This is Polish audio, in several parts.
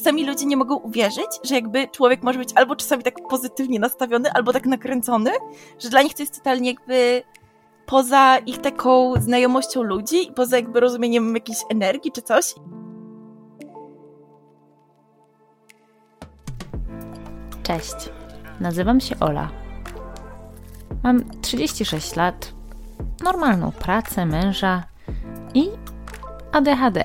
czasami ludzie nie mogą uwierzyć, że jakby człowiek może być albo czasami tak pozytywnie nastawiony, albo tak nakręcony, że dla nich to jest totalnie jakby poza ich taką znajomością ludzi poza jakby rozumieniem jakiejś energii czy coś. Cześć, nazywam się Ola. Mam 36 lat, normalną pracę, męża i ADHD.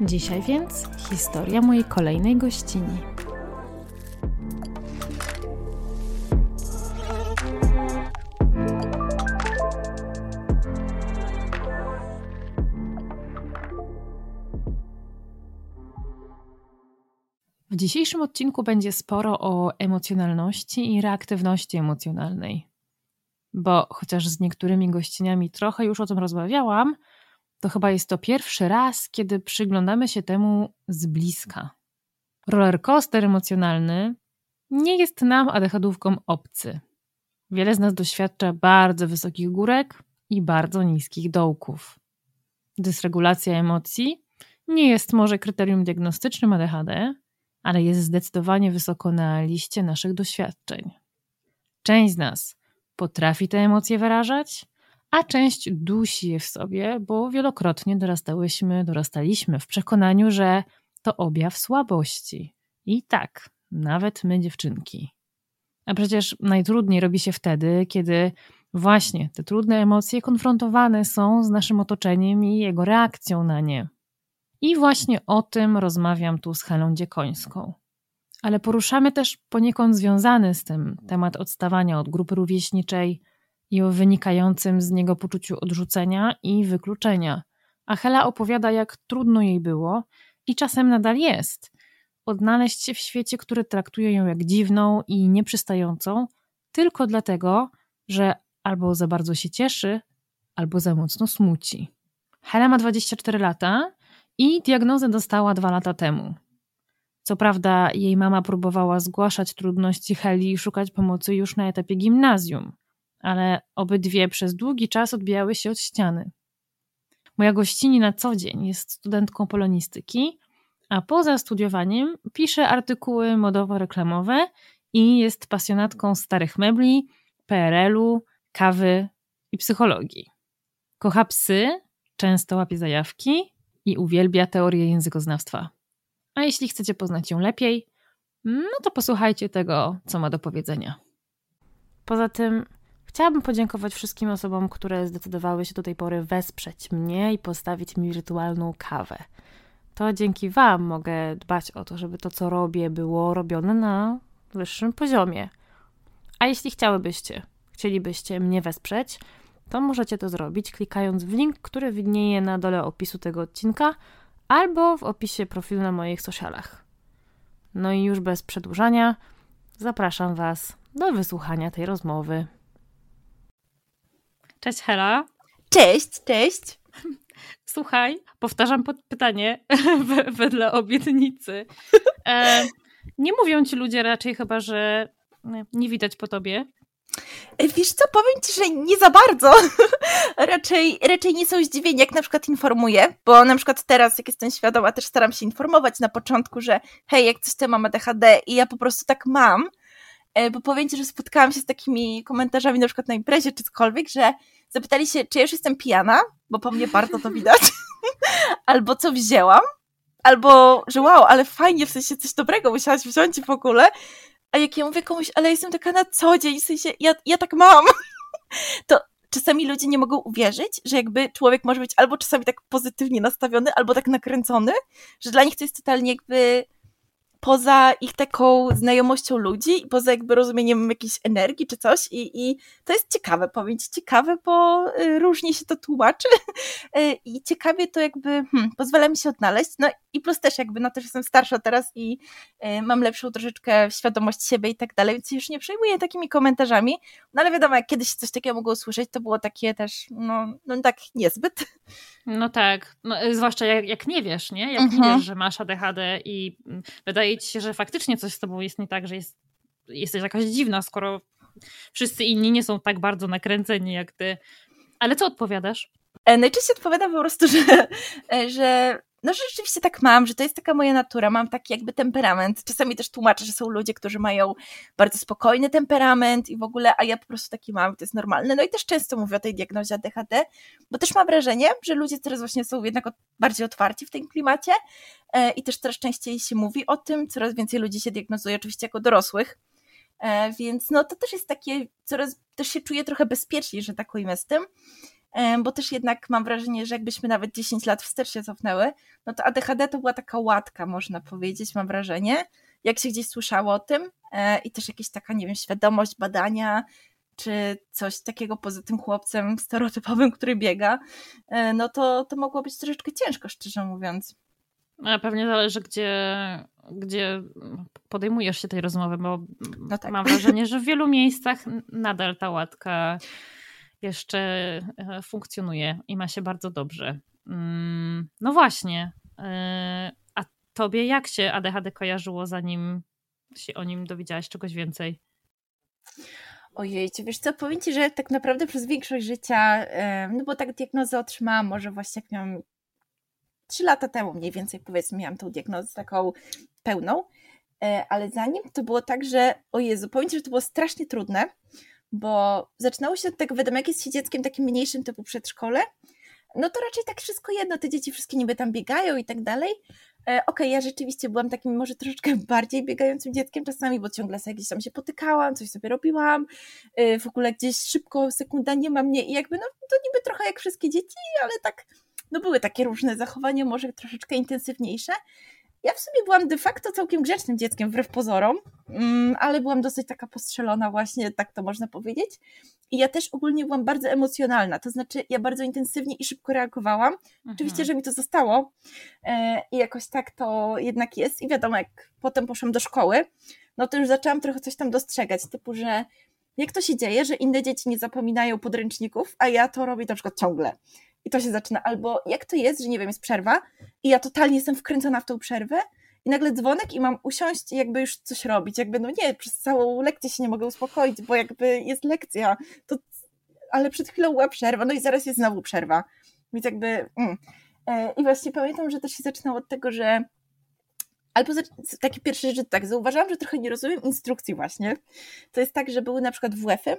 Dzisiaj więc historia mojej kolejnej gościni. W dzisiejszym odcinku będzie sporo o emocjonalności i reaktywności emocjonalnej. Bo chociaż z niektórymi gościniami trochę już o tym rozmawiałam, to chyba jest to pierwszy raz, kiedy przyglądamy się temu z bliska. Rollercoaster emocjonalny nie jest nam adechadówkom obcy. Wiele z nas doświadcza bardzo wysokich górek i bardzo niskich dołków. Dysregulacja emocji nie jest może kryterium diagnostycznym ADHD, ale jest zdecydowanie wysoko na liście naszych doświadczeń. Część z nas potrafi te emocje wyrażać, a część dusi je w sobie, bo wielokrotnie dorastałyśmy, dorastaliśmy w przekonaniu, że to objaw słabości. I tak, nawet my dziewczynki. A przecież najtrudniej robi się wtedy, kiedy właśnie te trudne emocje konfrontowane są z naszym otoczeniem i jego reakcją na nie. I właśnie o tym rozmawiam tu z Helą Dziekońską. Ale poruszamy też poniekąd związany z tym temat odstawania od grupy rówieśniczej i o wynikającym z niego poczuciu odrzucenia i wykluczenia. A Hela opowiada, jak trudno jej było i czasem nadal jest odnaleźć się w świecie, który traktuje ją jak dziwną i nieprzystającą, tylko dlatego, że albo za bardzo się cieszy, albo za mocno smuci. Hela ma 24 lata i diagnozę dostała dwa lata temu. Co prawda, jej mama próbowała zgłaszać trudności Heli i szukać pomocy już na etapie gimnazjum, ale obydwie przez długi czas odbijały się od ściany. Moja gościni na co dzień jest studentką polonistyki, a poza studiowaniem pisze artykuły modowo-reklamowe i jest pasjonatką starych mebli, PRL-u, kawy i psychologii. Kocha psy, często łapie zajawki i uwielbia teorię językoznawstwa. A jeśli chcecie poznać ją lepiej, no to posłuchajcie tego, co ma do powiedzenia. Poza tym, chciałabym podziękować wszystkim osobom, które zdecydowały się do tej pory wesprzeć mnie i postawić mi wirtualną kawę. To dzięki Wam mogę dbać o to, żeby to, co robię, było robione na wyższym poziomie. A jeśli chciałybyście, chcielibyście mnie wesprzeć, to możecie to zrobić klikając w link, który widnieje na dole opisu tego odcinka albo w opisie profilu na moich socialach. No i już bez przedłużania, zapraszam Was do wysłuchania tej rozmowy. Cześć Hela. Cześć, cześć. Słuchaj, powtarzam pytanie wedle obietnicy. E, nie mówią ci ludzie raczej chyba, że nie widać po tobie, E, wiesz co, powiem ci, że nie za bardzo. raczej, raczej nie są zdziwieni, jak na przykład informuję, bo na przykład teraz, jak jestem świadoma, też staram się informować na początku, że hej, jak coś to mam ADHD i ja po prostu tak mam, bo powiem ci, że spotkałam się z takimi komentarzami na przykład na imprezie czy cokolwiek, że zapytali się, czy ja już jestem pijana, bo po mnie bardzo to widać, albo co wzięłam, albo, że wow, ale fajnie, w sensie coś dobrego musiałaś wziąć w ogóle, A jak ja mówię komuś, ale jestem taka na co dzień, w sensie ja, ja tak mam, to czasami ludzie nie mogą uwierzyć, że jakby człowiek może być albo czasami tak pozytywnie nastawiony, albo tak nakręcony, że dla nich to jest totalnie jakby poza ich taką znajomością ludzi, poza jakby rozumieniem jakiejś energii czy coś i, i to jest ciekawe, powiem ci, ciekawe, bo y, różnie się to tłumaczy y, i ciekawie to jakby hmm, pozwala mi się odnaleźć, no i plus też jakby, no też jestem starsza teraz i y, mam lepszą troszeczkę świadomość siebie i tak dalej, więc już nie przejmuję takimi komentarzami, no ale wiadomo, jak kiedyś coś takiego mogło usłyszeć, to było takie też, no, no tak niezbyt. No tak, no, zwłaszcza jak, jak nie wiesz, nie? Jak mhm. nie wiesz, że masz ADHD i mm, wydaje ci się, że faktycznie coś z tobą jest nie tak, że jest, jesteś jakaś dziwna, skoro wszyscy inni nie są tak bardzo nakręceni jak ty. Ale co odpowiadasz? E, najczęściej odpowiadam po prostu, że, e, że no, że rzeczywiście tak mam, że to jest taka moja natura, mam taki jakby temperament. Czasami też tłumaczę, że są ludzie, którzy mają bardzo spokojny temperament i w ogóle, a ja po prostu taki mam, to jest normalne. No i też często mówię o tej diagnozie ADHD, bo też mam wrażenie, że ludzie teraz właśnie są jednak bardziej otwarci w tym klimacie e, i też coraz częściej się mówi o tym, coraz więcej ludzi się diagnozuje oczywiście jako dorosłych. E, więc no to też jest takie, coraz też się czuję trochę bezpieczniej, że tak z tym bo też jednak mam wrażenie, że jakbyśmy nawet 10 lat wstecz się cofnęły, no to ADHD to była taka łatka, można powiedzieć, mam wrażenie, jak się gdzieś słyszało o tym e, i też jakaś taka, nie wiem, świadomość badania, czy coś takiego poza tym chłopcem stereotypowym, który biega, e, no to, to mogło być troszeczkę ciężko, szczerze mówiąc. A pewnie zależy, gdzie, gdzie podejmujesz się tej rozmowy, bo no tak. mam wrażenie, że w wielu miejscach nadal ta łatka jeszcze e, funkcjonuje i ma się bardzo dobrze. Mm, no właśnie. E, a tobie jak się ADHD kojarzyło, zanim się o nim dowiedziałaś czegoś więcej? Ojej, wiesz co, powiem Ci, że tak naprawdę przez większość życia, no bo tak diagnozę otrzymałam może właśnie jak miałam 3 lata temu mniej więcej powiedzmy miałam tą diagnozę taką pełną, e, ale zanim to było tak, że o Jezu, powiem Ci, że to było strasznie trudne, bo zaczynało się od tego, wiadomo, jak jest się dzieckiem takim mniejszym typu przedszkole, no to raczej tak wszystko jedno, te dzieci wszystkie niby tam biegają i tak dalej. E, Okej, okay, ja rzeczywiście byłam takim może troszeczkę bardziej biegającym dzieckiem czasami, bo ciągle sobie gdzieś tam się potykałam, coś sobie robiłam, e, w ogóle gdzieś szybko, sekunda nie ma mnie i jakby, no to niby trochę jak wszystkie dzieci, ale tak, no były takie różne zachowania, może troszeczkę intensywniejsze. Ja w sumie byłam de facto całkiem grzecznym dzieckiem, wbrew pozorom, mm, ale byłam dosyć taka postrzelona właśnie, tak to można powiedzieć. I ja też ogólnie byłam bardzo emocjonalna, to znaczy ja bardzo intensywnie i szybko reagowałam. Mhm. Oczywiście, że mi to zostało e, i jakoś tak to jednak jest. I wiadomo, jak potem poszłam do szkoły, no to już zaczęłam trochę coś tam dostrzegać, typu, że jak to się dzieje, że inne dzieci nie zapominają podręczników, a ja to robię na przykład ciągle i to się zaczyna. Albo jak to jest, że nie wiem, jest przerwa i ja totalnie jestem wkręcona w tą przerwę i nagle dzwonek i mam usiąść i jakby już coś robić. Jakby, no nie, przez całą lekcję się nie mogę uspokoić, bo jakby jest lekcja, to, ale przed chwilą była przerwa, no i zaraz jest znowu przerwa. Więc jakby... Mm. E, I właśnie pamiętam, że to się zaczynało od tego, że Albo takie pierwsze rzeczy, tak, zauważyłam, że trochę nie rozumiem instrukcji właśnie. To jest tak, że były na przykład WF-y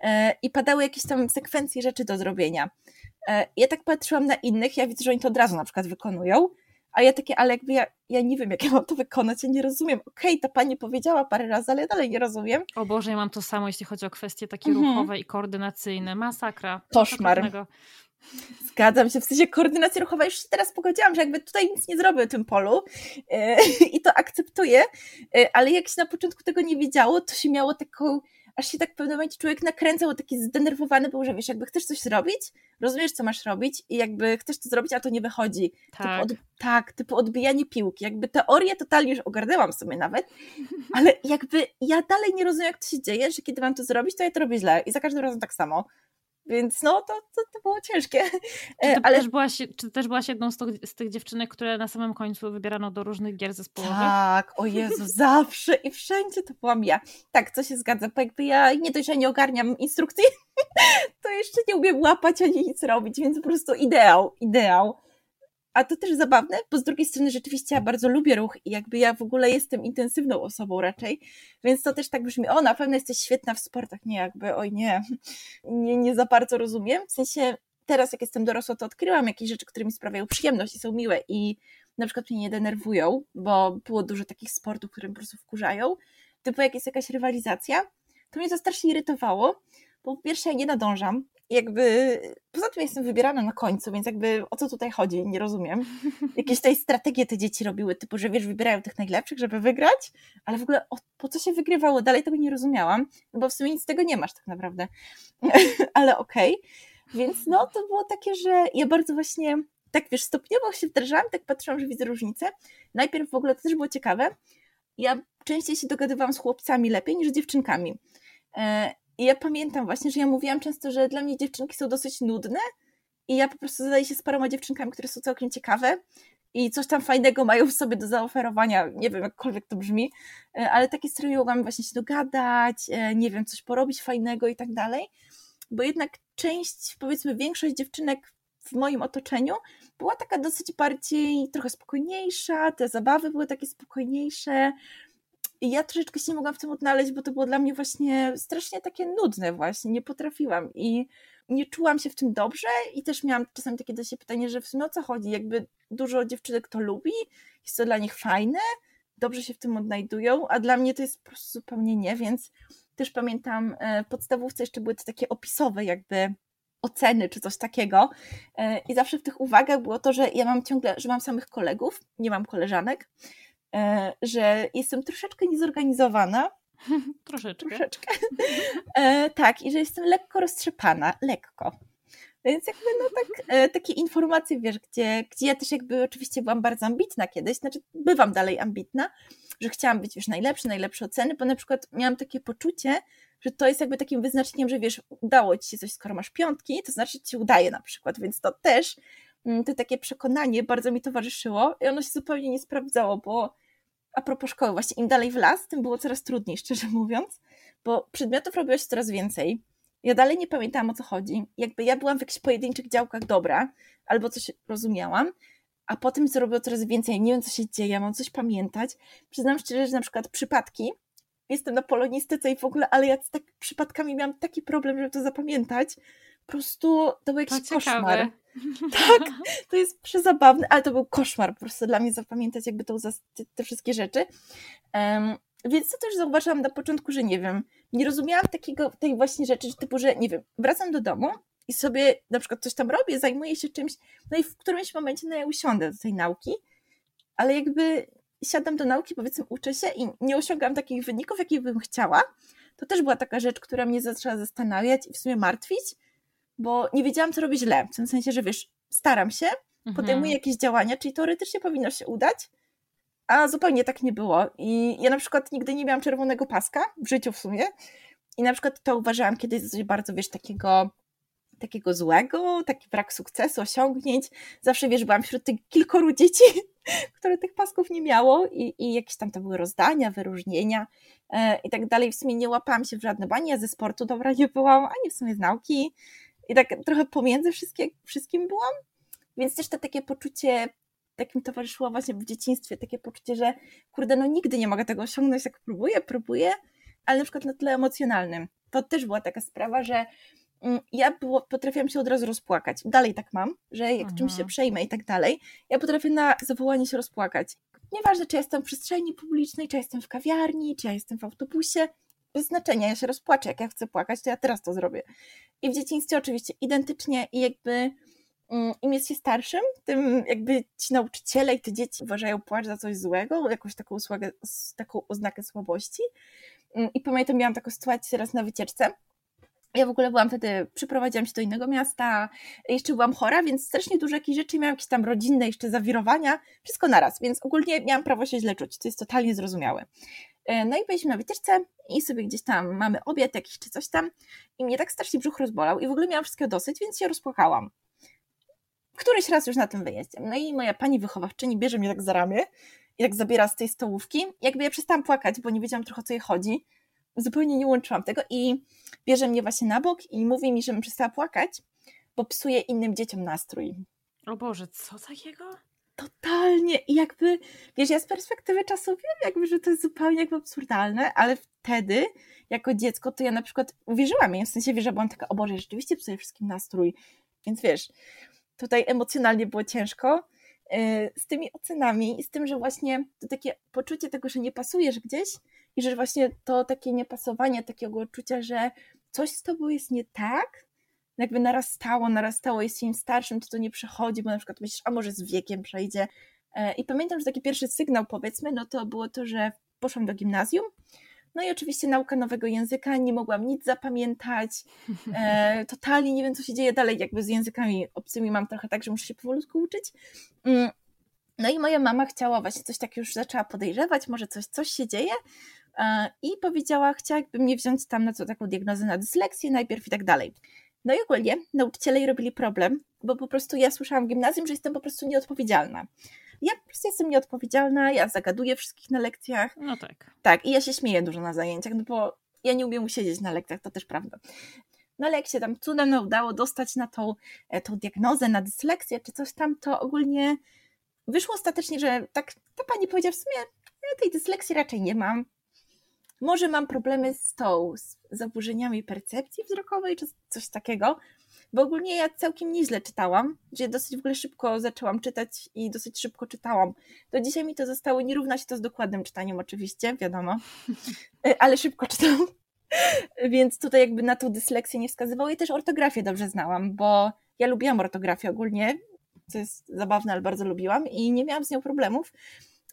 e, i padały jakieś tam sekwencje rzeczy do zrobienia. E, ja tak patrzyłam na innych, ja widzę, że oni to od razu na przykład wykonują, a ja takie, ale jakby ja, ja nie wiem, jak ja mam to wykonać, ja nie rozumiem. Okej, okay, ta pani powiedziała parę razy, ale ja dalej nie rozumiem. O Boże, ja mam to samo, jeśli chodzi o kwestie takie mhm. ruchowe i koordynacyjne. Masakra. Koszmar. Zgadzam się, w sensie koordynacja ruchowa, już się teraz pogodziłam, że jakby tutaj nic nie zrobię w tym polu yy, i to akceptuję, yy, ale jak się na początku tego nie wiedziało, to się miało taką aż się tak w pewnym momencie człowiek nakręcał, taki zdenerwowany był, że wiesz, jakby chcesz coś zrobić, rozumiesz, co masz robić i jakby chcesz to zrobić, a to nie wychodzi. Tak. Typu od, tak, typu odbijanie piłki. Jakby teorię totalnie już ogarnęłam sobie nawet, ale jakby ja dalej nie rozumiem, jak to się dzieje, że kiedy mam to zrobić, to ja to robię źle i za każdym razem tak samo. Więc no, to, to, to było ciężkie. Czy, ty ale... też byłaś, czy też byłaś jedną z, to, z tych dziewczynek, które na samym końcu wybierano do różnych gier zespołowych? Tak, o Jezu, zawsze i wszędzie to byłam ja. Tak, co się zgadza, bo jakby ja nie dość, że nie ogarniam instrukcji, to jeszcze nie umiem łapać ani nic robić, więc po prostu ideał, ideał. A to też zabawne, bo z drugiej strony rzeczywiście ja bardzo lubię ruch i jakby ja w ogóle jestem intensywną osobą raczej, więc to też tak brzmi, o na pewno jesteś świetna w sportach, nie jakby, oj nie, nie, nie za bardzo rozumiem, w sensie teraz jak jestem dorosła, to odkryłam jakieś rzeczy, które mi sprawiają przyjemność i są miłe i na przykład mnie nie denerwują, bo było dużo takich sportów, które mnie po prostu wkurzają, typu jak jest jakaś rywalizacja, to mnie to strasznie irytowało, bo po pierwsze ja nie nadążam, jakby, poza tym jestem wybierana na końcu, więc jakby o co tutaj chodzi, nie rozumiem. Jakieś tej strategie te dzieci robiły, typu, że wiesz, wybierają tych najlepszych, żeby wygrać, ale w ogóle o, po co się wygrywało, dalej tego nie rozumiałam, no bo w sumie nic z tego nie masz tak naprawdę, ale okej. Okay. Więc no, to było takie, że ja bardzo właśnie, tak wiesz, stopniowo się wdrażałam, tak patrzyłam, że widzę różnicę. Najpierw w ogóle to też było ciekawe, ja częściej się dogadywałam z chłopcami lepiej niż z dziewczynkami. I ja pamiętam właśnie, że ja mówiłam często, że dla mnie dziewczynki są dosyć nudne i ja po prostu zadaję się z paroma dziewczynkami, które są całkiem ciekawe i coś tam fajnego mają w sobie do zaoferowania, nie wiem, jakkolwiek to brzmi, e, ale takie, z mogłam właśnie się dogadać, e, nie wiem, coś porobić fajnego i tak dalej, bo jednak część, powiedzmy większość dziewczynek w moim otoczeniu była taka dosyć bardziej, trochę spokojniejsza, te zabawy były takie spokojniejsze, i ja troszeczkę się nie mogłam w tym odnaleźć, bo to było dla mnie właśnie strasznie takie nudne właśnie, nie potrafiłam. I nie czułam się w tym dobrze i też miałam czasami takie do siebie pytanie, że w sumie o co chodzi, jakby dużo dziewczynek to lubi, jest to dla nich fajne, dobrze się w tym odnajdują, a dla mnie to jest po prostu zupełnie nie, więc też pamiętam e, w podstawówce jeszcze były to takie opisowe jakby oceny czy coś takiego e, i zawsze w tych uwagach było to, że ja mam ciągle, że mam samych kolegów, nie mam koleżanek, że jestem troszeczkę niezorganizowana. troszeczkę. Troszeczkę. E, tak, i że jestem lekko roztrzepana, lekko. Więc jakby no tak, e, takie informacje, wiesz, gdzie, gdzie ja też jakby oczywiście byłam bardzo ambitna kiedyś, znaczy bywam dalej ambitna, że chciałam być już najlepsza, najlepsze oceny, bo na przykład miałam takie poczucie, że to jest jakby takim wyznaczeniem, że wiesz, udało ci się coś, skoro masz piątki, to znaczy ci udaje na przykład, więc to też to takie przekonanie bardzo mi towarzyszyło i ono się zupełnie nie sprawdzało, bo a propos szkoły, właśnie im dalej w las, tym było coraz trudniej, szczerze mówiąc, bo przedmiotów robiło się coraz więcej. Ja dalej nie pamiętałam o co chodzi. Jakby ja byłam w jakichś pojedynczych działkach dobra, albo coś rozumiałam, a potem zrobiło coraz więcej. Nie wiem, co się dzieje, mam coś pamiętać. Przyznam szczerze, że na przykład przypadki, jestem na polonistyce i w ogóle, ale ja z tak przypadkami miałam taki problem, żeby to zapamiętać. Po prostu to był jakiś to koszmar. Ciekawe. Tak, to jest przezabawne, ale to był koszmar po prostu dla mnie zapamiętać jakby to, te, te wszystkie rzeczy. Um, więc to też zauważyłam na początku, że nie wiem, nie rozumiałam takiego, tej właśnie rzeczy, typu, że nie wiem, wracam do domu i sobie na przykład coś tam robię, zajmuję się czymś, no i w którymś momencie no ja usiądę do tej nauki, ale jakby siadam do nauki, powiedzmy uczę się i nie osiągam takich wyników, jakich bym chciała, to też była taka rzecz, która mnie zaczęła zastanawiać i w sumie martwić, bo nie wiedziałam, co robić źle. W tym sensie, że wiesz, staram się, mhm. podejmuję jakieś działania, czyli teoretycznie powinno się udać, a zupełnie tak nie było. I ja na przykład nigdy nie miałam czerwonego paska, w życiu w sumie, i na przykład to uważałam kiedyś za coś bardzo, wiesz, takiego takiego złego, taki brak sukcesu, osiągnięć. Zawsze, wiesz, byłam wśród tych kilkoru dzieci, które tych pasków nie miało i, i jakieś tam to były rozdania, wyróżnienia e, i tak dalej. W sumie nie łapałam się w żadne bani, ja ze sportu dobra nie byłam, ani w sumie z nauki i tak trochę pomiędzy wszystkim byłam, więc też to takie poczucie, takim towarzyszyło właśnie w dzieciństwie, takie poczucie, że kurde, no nigdy nie mogę tego osiągnąć, jak próbuję, próbuję, ale na przykład na tle emocjonalnym. To też była taka sprawa, że mm, ja było, potrafiłam się od razu rozpłakać. Dalej tak mam, że jak mhm. czymś się przejmę i tak dalej, ja potrafię na zawołanie się rozpłakać. Nieważne, czy jestem w przestrzeni publicznej, czy jestem w kawiarni, czy ja jestem w autobusie, bez znaczenia, ja się rozpłaczę, jak ja chcę płakać, to ja teraz to zrobię. I w dzieciństwie oczywiście identycznie i jakby mm, im jest się starszym, tym jakby ci nauczyciele i te dzieci uważają płacz za coś złego, jakąś taką, usługę, taką oznakę słabości. Mm, I pamiętam, miałam taką sytuację raz na wycieczce. Ja w ogóle byłam wtedy, przyprowadziłam się do innego miasta, jeszcze byłam chora, więc strasznie dużo jakichś rzeczy, miałam jakieś tam rodzinne jeszcze zawirowania, wszystko naraz, więc ogólnie miałam prawo się źle czuć, to jest totalnie zrozumiałe. E, no i byliśmy na wycieczce i sobie gdzieś tam mamy obiad jakiś czy coś tam i mnie tak strasznie brzuch rozbolał i w ogóle miałam wszystkiego dosyć, więc się rozpłakałam. Któryś raz już na tym wyjeździe. No i moja pani wychowawczyni bierze mnie tak za ramię i tak zabiera z tej stołówki. Jakby ja przestałam płakać, bo nie wiedziałam trochę o co jej chodzi. Zupełnie nie łączyłam tego i bierze mnie właśnie na bok i mówi mi, żebym przestała płakać, bo psuje innym dzieciom nastrój. O Boże, co takiego? Totalnie. I jakby, wiesz, ja z perspektywy czasu wiem, jakby, że to jest zupełnie jakby absurdalne, ale wtedy, jako dziecko, to ja na przykład uwierzyłam jej, w sensie, wiesz, że byłam taka, o Boże, rzeczywiście psuję wszystkim nastrój. Więc wiesz, tutaj emocjonalnie było ciężko yy, z tymi ocenami i z tym, że właśnie to takie poczucie tego, że nie pasujesz gdzieś, i że właśnie to takie niepasowanie, takiego uczucia, że coś z tobą jest nie tak, jakby narastało, narastało, jest im starszym, to to nie przechodzi, bo na przykład myślisz, a może z wiekiem przejdzie. E, I pamiętam, że taki pierwszy sygnał, powiedzmy, no to było to, że poszłam do gimnazjum, no i oczywiście nauka nowego języka, nie mogłam nic zapamiętać, e, totalnie nie wiem, co się dzieje dalej, jakby z językami obcymi mam trochę tak, że muszę się powolutku uczyć. Mm. No i moja mama chciała właśnie coś takiego, już zaczęła podejrzewać, może coś, coś się dzieje e, i powiedziała, chciałaby mnie wziąć tam na to taką diagnozę na dysleksję najpierw i tak dalej. No i ogólnie nauczyciele robili problem, bo po prostu ja słyszałam w gimnazjum, że jestem po prostu nieodpowiedzialna. Ja po prostu jestem nieodpowiedzialna, ja zagaduję wszystkich na lekcjach. No tak. Tak, i ja się śmieję dużo na zajęciach, no bo ja nie umiem usiedzieć na lekcjach, to też prawda. No ale jak się tam cudem udało dostać na tą, e, tą diagnozę, na dysleksję czy coś tam, to ogólnie wyszło ostatecznie, że tak ta pani powiedziała w sumie, ja tej dysleksji raczej nie mam. Może mam problemy z tą, z zaburzeniami percepcji wzrokowej, czy coś takiego, bo ogólnie ja całkiem nieźle czytałam, że dosyć w ogóle szybko zaczęłam czytać i dosyć szybko czytałam. Do dzisiaj mi to zostało, nie równa się to z dokładnym czytaniem oczywiście, wiadomo, e, ale szybko czytałam. Więc tutaj jakby na tą dysleksję nie wskazywało i też ortografię dobrze znałam, bo ja lubiłam ortografię ogólnie, co jest zabawne, ale bardzo lubiłam i nie miałam z nią problemów.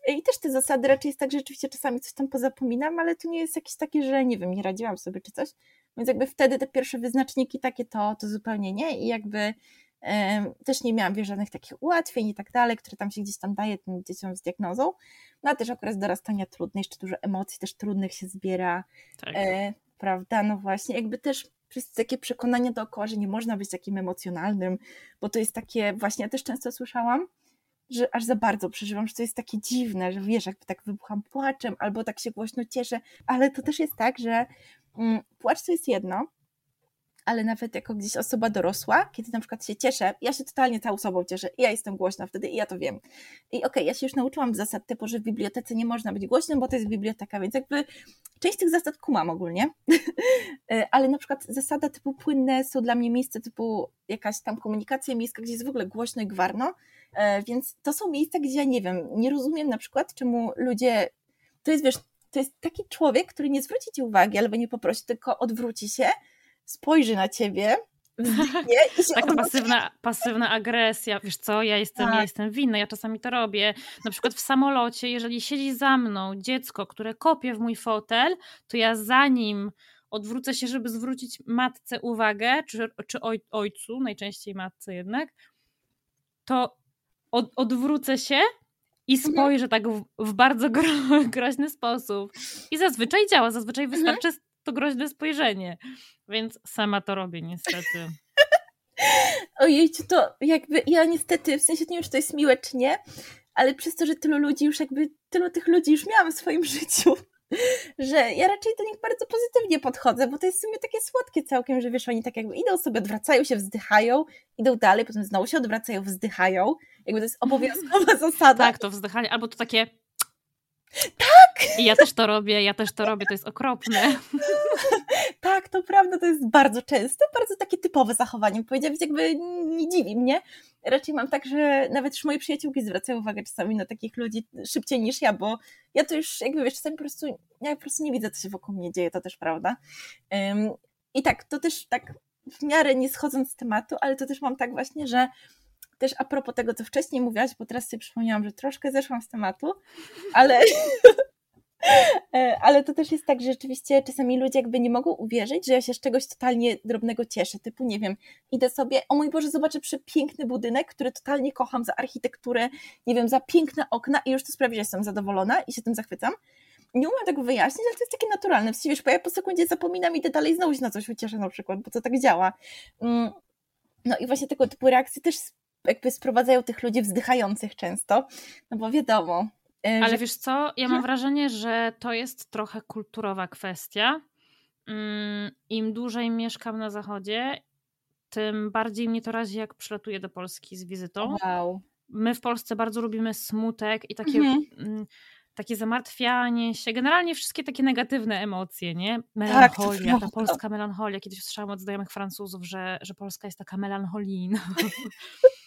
I też te zasady raczej jest tak, że rzeczywiście czasami coś tam pozapominam, ale to nie jest jakieś takie, że nie wiem, nie radziłam sobie czy coś. Więc jakby wtedy te pierwsze wyznaczniki takie to, to zupełnie nie i jakby też nie miałam wie, żadnych takich ułatwień i tak dalej, które tam się gdzieś tam daje tym dzieciom z diagnozą. No a też okres dorastania trudny, jeszcze dużo emocji też trudnych się zbiera. Tak. E, prawda? No właśnie, jakby też przez takie przekonanie dookoła, że nie można być takim emocjonalnym, bo to jest takie, właśnie ja też często słyszałam, że aż za bardzo przeżywam, że to jest takie dziwne, że wiesz, jakby tak wybucham płaczem albo tak się głośno cieszę, ale to też jest tak, że mm, płacz to jest jedno, ale nawet jako gdzieś osoba dorosła, kiedy na przykład się cieszę, ja się totalnie całą sobą cieszę i ja jestem głośna wtedy i ja to wiem. I okej, okay, ja się już nauczyłam zasad typu, że w bibliotece nie można być głośnym, bo to jest biblioteka, więc jakby część tych zasad kumam ogólnie, e, ale na przykład zasada typu płynne są dla mnie miejsce typu jakaś tam komunikacja miejska, gdzie jest w ogóle głośno i gwarno, więc to są miejsca, gdzie ja nie wiem, nie rozumiem na przykład, czemu ludzie, to jest wiesz, to jest taki człowiek, który nie zwróci ci uwagi albo nie poprosi, tylko odwróci się, spojrzy na ciebie, wzdychnie i się Taka pasywna, pasywna agresja, wiesz co, ja jestem, tak. ja jestem winna, ja czasami to robię. Na przykład w samolocie, jeżeli siedzi za mną dziecko, które kopie w mój fotel, to ja zanim odwrócę się, żeby zwrócić matce uwagę, czy, czy oj, ojcu, najczęściej matce jednak, to od, odwrócę się i mhm. spojrzę tak w, w bardzo gro, groźny sposób. I zazwyczaj działa, zazwyczaj mhm. wystarczy to groźne spojrzenie. Więc sama to robię niestety. Ojej, to jakby ja niestety, w sensie nie wiem, czy to jest miłe, czy nie, ale przez to, że tylu ludzi już jakby, tylu tych ludzi już miałam w swoim życiu, że ja raczej do nich bardzo pozytywnie podchodzę, bo to jest w sumie takie słodkie całkiem, że wiesz, oni tak jakby idą sobie, odwracają się, wzdychają, idą dalej, potem znowu się odwracają, wzdychają. Jakby to jest obowiązkowa zasada. Tak, to wzdychanie, albo to takie tak! I ja też to robię, ja też to robię, to jest okropne. tak, to prawda, to jest bardzo częste, bardzo takie typowe zachowanie. Powiedziałabym, jakby nie dziwi mnie. Raczej mam tak, że nawet już moje przyjaciółki zwracają uwagę czasami na takich ludzi szybciej niż ja, bo ja to już jakby wiesz, czasami po prostu, ja po prostu nie widzę, co się wokół mnie dzieje, to też prawda. Um, I tak, to też tak w miarę nie schodząc z tematu, ale to też mam tak właśnie, że też a propos tego, co wcześniej mówiłaś, bo teraz sobie przypomniałam, że troszkę zeszłam z tematu, ale, e, ale to też jest tak, że rzeczywiście czasami ludzie jakby nie mogą uwierzyć, że ja się z czegoś totalnie drobnego cieszę, typu nie wiem, idę sobie, o mój Boże, zobaczę przepiękny budynek, który totalnie kocham za architekturę, nie wiem, za piękne okna i już to sprawi, że jestem zadowolona i się tym zachwycam. Nie umiem tego wyjaśnić, ale to jest takie naturalne. W sensie, wiesz, bo ja po sekundzie zapominam i idę dalej znowu się na coś ucieszę na przykład, bo to tak działa. Mm, no i właśnie tego typu reakcje też jakby sprowadzają tych ludzi wzdychających często, no bo wiadomo. E, Ale że... wiesz co, ja mam mhm. wrażenie, że to jest trochę kulturowa kwestia. Mm, Im dłużej mieszkam na zachodzie, tym bardziej mnie to razi, jak przylatuję do Polski z wizytą. Wow. My w Polsce bardzo lubimy smutek i takie, mhm. Mm, takie zamartwianie się, generalnie wszystkie takie negatywne emocje, nie? Melancholia, tak, ta polska melancholia. Kiedyś słyszałam od znajomych Francuzów, że, że Polska jest taka melancholijna.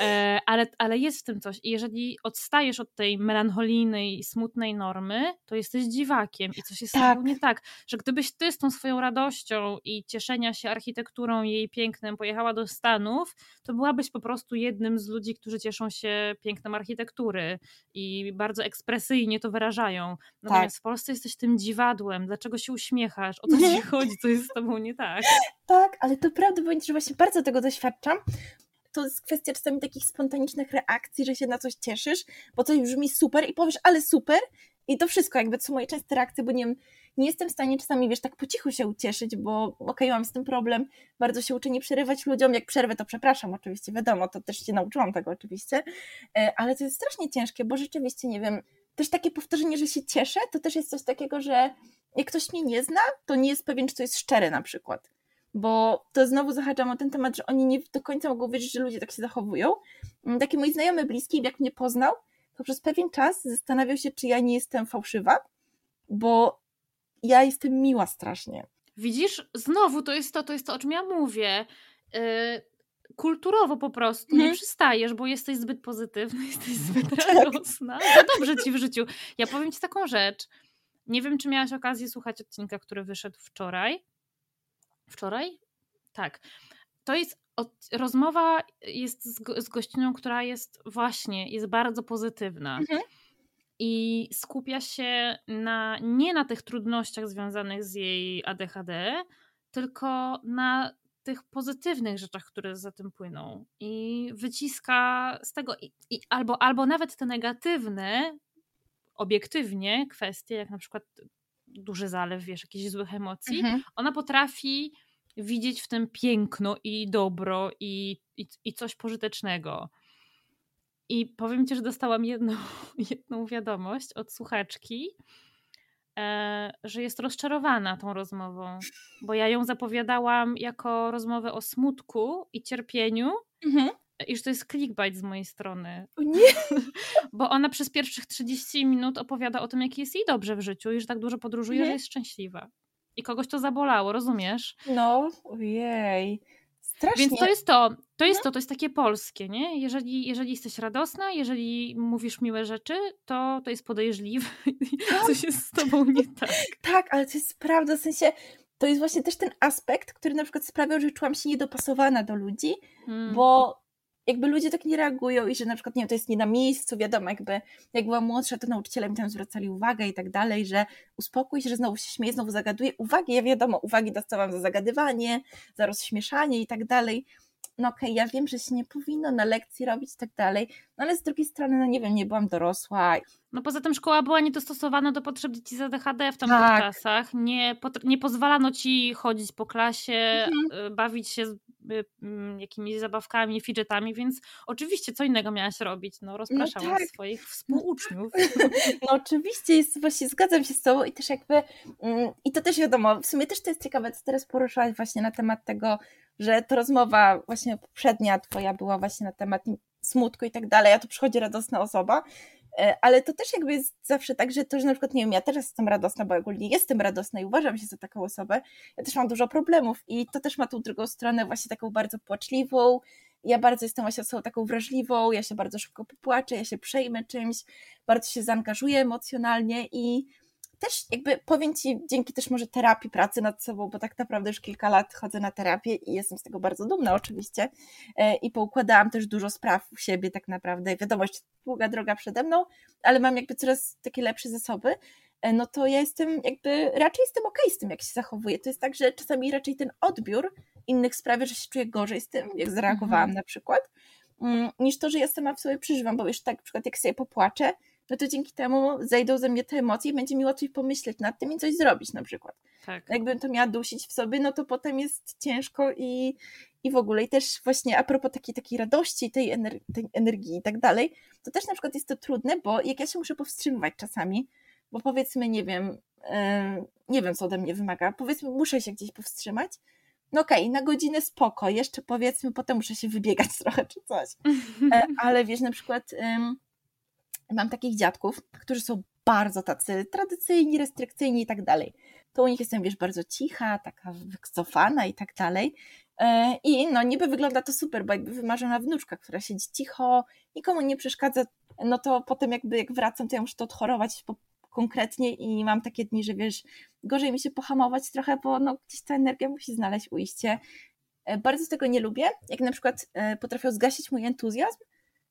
E, ale, ale jest w tym coś. I jeżeli odstajesz od tej melancholijnej, smutnej normy, to jesteś dziwakiem i coś jest tak. nie tak. Że gdybyś ty z tą swoją radością i cieszenia się architekturą jej pięknem pojechała do Stanów, to byłabyś po prostu jednym z ludzi, którzy cieszą się pięknem architektury i bardzo ekspresyjnie to wyrażają. Natomiast tak. w Polsce jesteś tym dziwadłem. Dlaczego się uśmiechasz? O co ci chodzi? Co jest z tobą nie tak? Tak, ale to prawda, bo że właśnie bardzo tego doświadczam, to jest kwestia czasami takich spontanicznych reakcji, że się na coś cieszysz, bo coś brzmi super i powiesz, ale super! I to wszystko, jakby to są moje częste reakcje, bo nie, nie jestem w stanie czasami, wiesz, tak po cichu się ucieszyć, bo okej, okay, mam z tym problem, bardzo się uczę nie przerywać ludziom, jak przerwę to przepraszam, oczywiście, wiadomo, to też się nauczyłam tego oczywiście, e, ale to jest strasznie ciężkie, bo rzeczywiście, nie wiem, też takie powtórzenie, że się cieszę, to też jest coś takiego, że jak ktoś mnie nie zna, to nie jest pewien, czy to jest szczere na przykład bo to znowu zahaczam o ten temat, że oni nie do końca mogą wierzyć, że ludzie tak się zachowują. Mm, taki mój znajomy bliski, jak mnie poznał, to przez pewien czas zastanawiał się, czy ja nie jestem fałszywa, bo ja jestem miła strasznie. Widzisz, znowu to jest to, to jest to, o czym ja mówię. Yy, kulturowo po prostu nie mhm. przystajesz, bo jesteś zbyt pozytywna, jesteś zbyt tak. radosna. Za dobrze ci w życiu. Ja powiem ci taką rzecz. Nie wiem, czy miałaś okazję słuchać odcinka, który wyszedł wczoraj wczoraj? Tak. To jest od, rozmowa jest z, z gościnią, która jest właśnie, jest bardzo pozytywna. Mhm. I skupia się na, nie na tych trudnościach związanych z jej ADHD, tylko na tych pozytywnych rzeczach, które za tym płyną. I wyciska z tego, i, i albo, albo nawet te negatywne, obiektywnie kwestie, jak na przykład duży zalew, wiesz, jakichś złych emocji, mhm. ona potrafi widzieć w tym piękno i dobro i, i, i coś pożytecznego. I powiem ci, że dostałam jedną, jedną wiadomość od słuchaczki, e, że jest rozczarowana tą rozmową, bo ja ją zapowiadałam jako rozmowę o smutku i cierpieniu. Mhm. I że to jest clickbait z mojej strony. O nie! Bo ona przez pierwszych 30 minut opowiada o tym, jak jest jej dobrze w życiu i że tak dużo podróżuje, mhm. że jest szczęśliwa i kogoś to zabolało, rozumiesz? No, ojej. Strasznie. Więc to jest to, to jest no. to, to jest takie polskie, nie? Jeżeli, jeżeli jesteś radosna, jeżeli mówisz miłe rzeczy, to to jest podejrzliwe. No. Coś jest z tobą nie tak. Tak, ale to jest prawda, w sensie to jest właśnie też ten aspekt, który na przykład sprawiał, że czułam się niedopasowana do ludzi, hmm. bo jakby ludzie tak nie reagują i że na przykład, nie to jest nie na miejscu, wiadomo, jakby jak byłam młodsza, to nauczyciele mi tam zwracali uwagę i tak dalej, że uspokój się, że znowu się śmieje, znowu zagaduje. Uwagi, ja wiadomo, uwagi dostałam za zagadywanie, za rozśmieszanie i tak dalej. No okej, okay, ja wiem, że się nie powinno na lekcji robić i tak dalej, no ale z drugiej strony, no nie wiem, nie byłam dorosła. No poza tym szkoła była niedostosowana do potrzeb dzieci z ADHD w tamtych tak. czasach. Nie, nie pozwalano ci chodzić po klasie, mhm. Y, bawić się jakimiś zabawkami, fidgetami, więc oczywiście co innego miałaś robić, no rozpraszałaś no tak. swoich współuczniów. No oczywiście, jest, właśnie zgadzam się z tobą i też jakby, mm, i to też wiadomo, w sumie też to jest ciekawe, co teraz poruszałaś właśnie na temat tego, że to rozmowa właśnie poprzednia twoja była właśnie na temat smutku i tak dalej, a tu przychodzi radosna osoba, E, ale to też jakby jest zawsze tak, że to, że na przykład, nie wiem, ja teraz jestem radosna, bo ogólnie jestem radosna i uważam się za taką osobę, ja też mam dużo problemów i to też ma tą drugą stronę właśnie taką bardzo płaczliwą, ja bardzo jestem właśnie osobą taką wrażliwą, ja się bardzo szybko popłaczę, ja się przejmę czymś, bardzo się zaangażuję emocjonalnie i też jakby powiem Ci, dzięki też może terapii, pracy nad sobą, bo tak naprawdę już kilka lat chodzę na terapię i jestem z tego bardzo dumna oczywiście e, i poukładałam też dużo spraw u siebie tak naprawdę. Wiadomo, jeszcze długa droga przede mną, ale mam jakby coraz takie lepsze zasoby, e, no to ja jestem jakby, raczej jestem okej okay z tym, jak się zachowuję. To jest tak, że czasami raczej ten odbiór innych sprawia, że się czuję gorzej z tym, jak zareagowałam mhm. na przykład, mm, niż to, że ja sama w sobie przeżywam, bo wiesz, tak na przykład jak sobie popłaczę, no to dzięki temu zejdą ze mnie te emocje i będzie mi łatwiej pomyśleć nad tym i coś zrobić na przykład. Tak. Jakbym to miała dusić w sobie, no to potem jest ciężko i, i w ogóle. I też właśnie a propos takiej, takiej radości, tej, ener tej energii i tak dalej, to też na przykład jest to trudne, bo jak ja się muszę powstrzymywać czasami, bo powiedzmy, nie wiem, yy, nie wiem, co ode mnie wymaga, powiedzmy, muszę się gdzieś powstrzymać, no okej, okay, na godzinę spoko, jeszcze powiedzmy, potem muszę się wybiegać trochę czy coś. E, ale wiesz, na przykład... Mam takich dziadków, którzy są bardzo tacy tradycyjni, restrykcyjni i tak dalej. to u nich jestem, wiesz, bardzo cicha, taka wycofana i tak dalej. E, I no niby wygląda to super, bo jakby wymarzona wnuczka, która siedzi cicho, nikomu nie przeszkadza, no to potem jakby jak wracam, to ja muszę to odchorować po, konkretnie i mam takie dni, że wiesz, gorzej mi się pohamować trochę, bo no gdzieś ta energia musi znaleźć ujście. E, bardzo tego nie lubię, jak na przykład e, potrafią zgasić mój entuzjazm,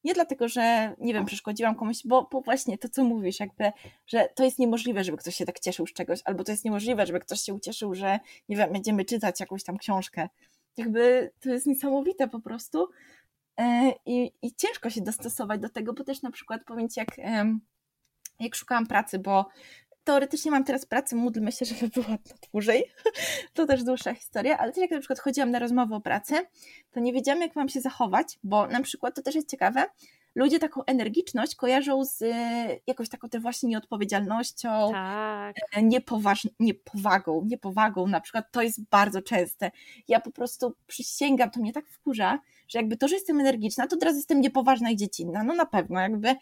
nie dlatego, że nie wiem, przeszkodziłam komuś, bo, bo właśnie to, co mówisz, jakby, że to jest niemożliwe, żeby ktoś się tak cieszył z czegoś, albo to jest niemożliwe, żeby ktoś się ucieszył, że nie wiem, będziemy czytać jakąś tam książkę. Jakby to jest niesamowite po prostu. E, I, i ciężko się dostosować do tego, bo też na przykład powiem Ci, jak, jak szukałam pracy, bo teoretycznie mam teraz pracę, módlmy się, żeby była to dłużej. To też dłuższa historia, ale też jak na przykład chodziłam na rozmowę o pracy, to nie wiedziałam, jak mam się zachować, bo na przykład to też jest ciekawe, ludzie taką energiczność kojarzą z e, jakąś taką też właśnie nieodpowiedzialnością, tak. E, niepoważ, niepowagą, niepowagą na przykład, to jest bardzo częste. Ja po prostu przysięgam, to mnie tak wkurza, że jakby to, że jestem energiczna, to teraz jestem niepoważna i dziecinna, no na pewno, jakby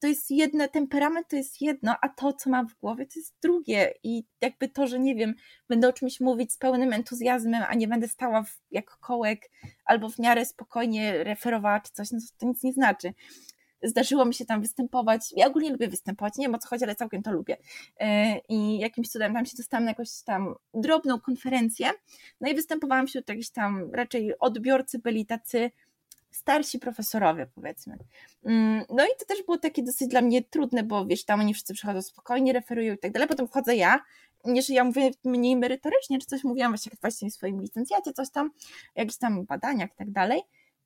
to jest jedno, temperament to jest jedno, a to, co mam w głowie, to jest drugie. I jakby to, że nie wiem, będę o czymś mówić z pełnym entuzjazmem, a nie będę stała w, jak kołek albo w miarę spokojnie referowała czy coś, no to, to nic nie znaczy. Zdarzyło mi się tam występować. Ja ogólnie lubię występować, nie wiem o co chodzi, ale całkiem to lubię. E, I jakimś cudem tam się dostałam na jakąś tam drobną konferencję. No i występowałam wśród jakichś tam raczej odbiorcy byli tacy starsi profesorowie, powiedzmy. Mm, no i to też było takie dosyć dla mnie trudne, bo wiesz, tam oni wszyscy przychodzą spokojnie, referują i tak dalej, potem wchodzę ja, nie, że ja mówię mniej merytorycznie, czy coś mówiłam właśnie, właśnie w swoim licencjacie, coś tam, jakichś tam badaniach i tak dalej,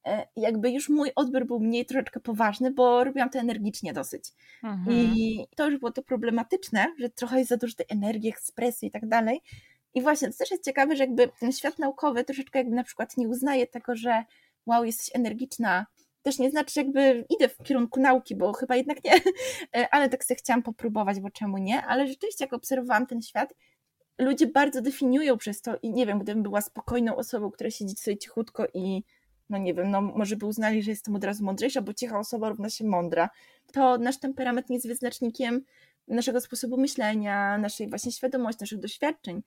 e, jakby już mój odbiór był mniej troszeczkę poważny, bo robiłam to energicznie dosyć. Mhm. I to już było to problematyczne, że trochę jest za dużo tej energii, ekspresji i tak dalej. I właśnie, to też jest ciekawe, że jakby ten świat naukowy troszeczkę jakby na przykład nie uznaje tego, że wow, jesteś energiczna, też nie znaczy, jakby idę w kierunku nauki, bo chyba jednak nie, e, ale tak sobie chciałam popróbować, bo czemu nie, ale rzeczywiście jak obserwowałam ten świat, ludzie bardzo definiują przez to i nie wiem, gdybym była spokojną osobą, która siedzi sobie cichutko i no nie wiem, no może by uznali, że jestem od razu mądrzejsza, bo cicha osoba równa się mądra, to nasz temperament jest wyznacznikiem naszego sposobu myślenia, naszej właśnie świadomości, naszych doświadczeń,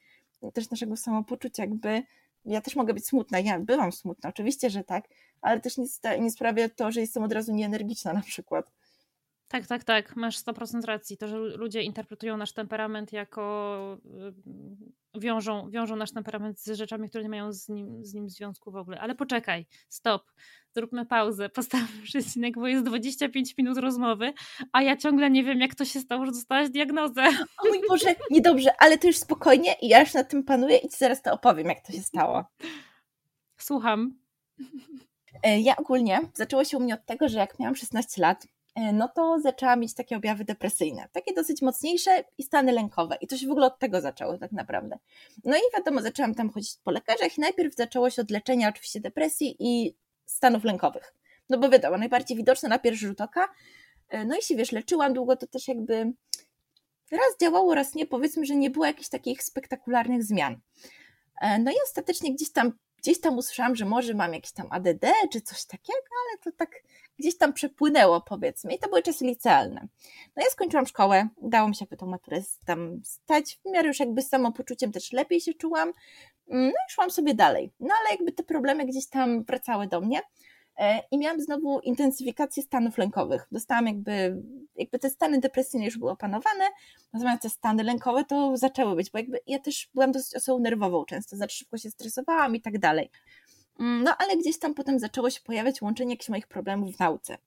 też naszego samopoczucia, jakby ja też mogę być smutna, ja byłam smutna, oczywiście, że tak, ale też nie, nie sprawia to, że jestem od razu nieenergiczna na przykład. Tak, tak, tak. Masz 100% racji. To, że ludzie interpretują nasz temperament jako. Y, wiążą, wiążą nasz temperament z rzeczami, które nie mają z nim, z nim związku w ogóle. Ale poczekaj, stop. Zróbmy pauzę, postawmy przecinek, bo jest 25 minut rozmowy, a ja ciągle nie wiem, jak to się stało, że dostałaś diagnozę. O mój Boże, niedobrze, ale to już spokojnie i ja już nad tym panuję i ci zaraz to opowiem, jak to się stało. Słucham. E, ja ogólnie zaczęło się u mnie od tego, że jak miałam 16 lat, no to zaczęłam mieć takie objawy depresyjne, takie dosyć mocniejsze i stany lękowe. I to się w ogóle od tego zaczęło tak naprawdę. No i wiadomo, zaczęłam tam chodzić po lekarzach i najpierw zaczęło się od leczenia oczywiście depresji i stanów lękowych. No bo wiadomo, najbardziej widoczne na pierwszy rzut oka. E, no i się wiesz, leczyłam długo, to też jakby raz działało, raz nie. Powiedzmy, że nie było jakichś takich spektakularnych zmian. E, no i ostatecznie gdzieś tam, gdzieś tam usłyszałam, że może mam jakieś tam ADD czy coś takiego, ale to tak gdzieś tam przepłynęło, powiedzmy, i to były czasy licealne. No ja skończyłam szkołę, udało mi się tą maturę tam stać, w miarę już jakby z samopoczuciem też lepiej się czułam, mm, no i szłam sobie dalej. No ale jakby te problemy gdzieś tam wracały do mnie e, i miałam znowu intensyfikację stanów lękowych. Dostałam jakby, jakby te stany depresyjne już były opanowane, natomiast te stany lękowe to zaczęły być, bo jakby ja też byłam dosyć osobą nerwową często, za szybko się stresowałam i tak dalej. Mm, no ale gdzieś tam potem zaczęło się pojawiać łączenie jakichś moich problemów w nauce.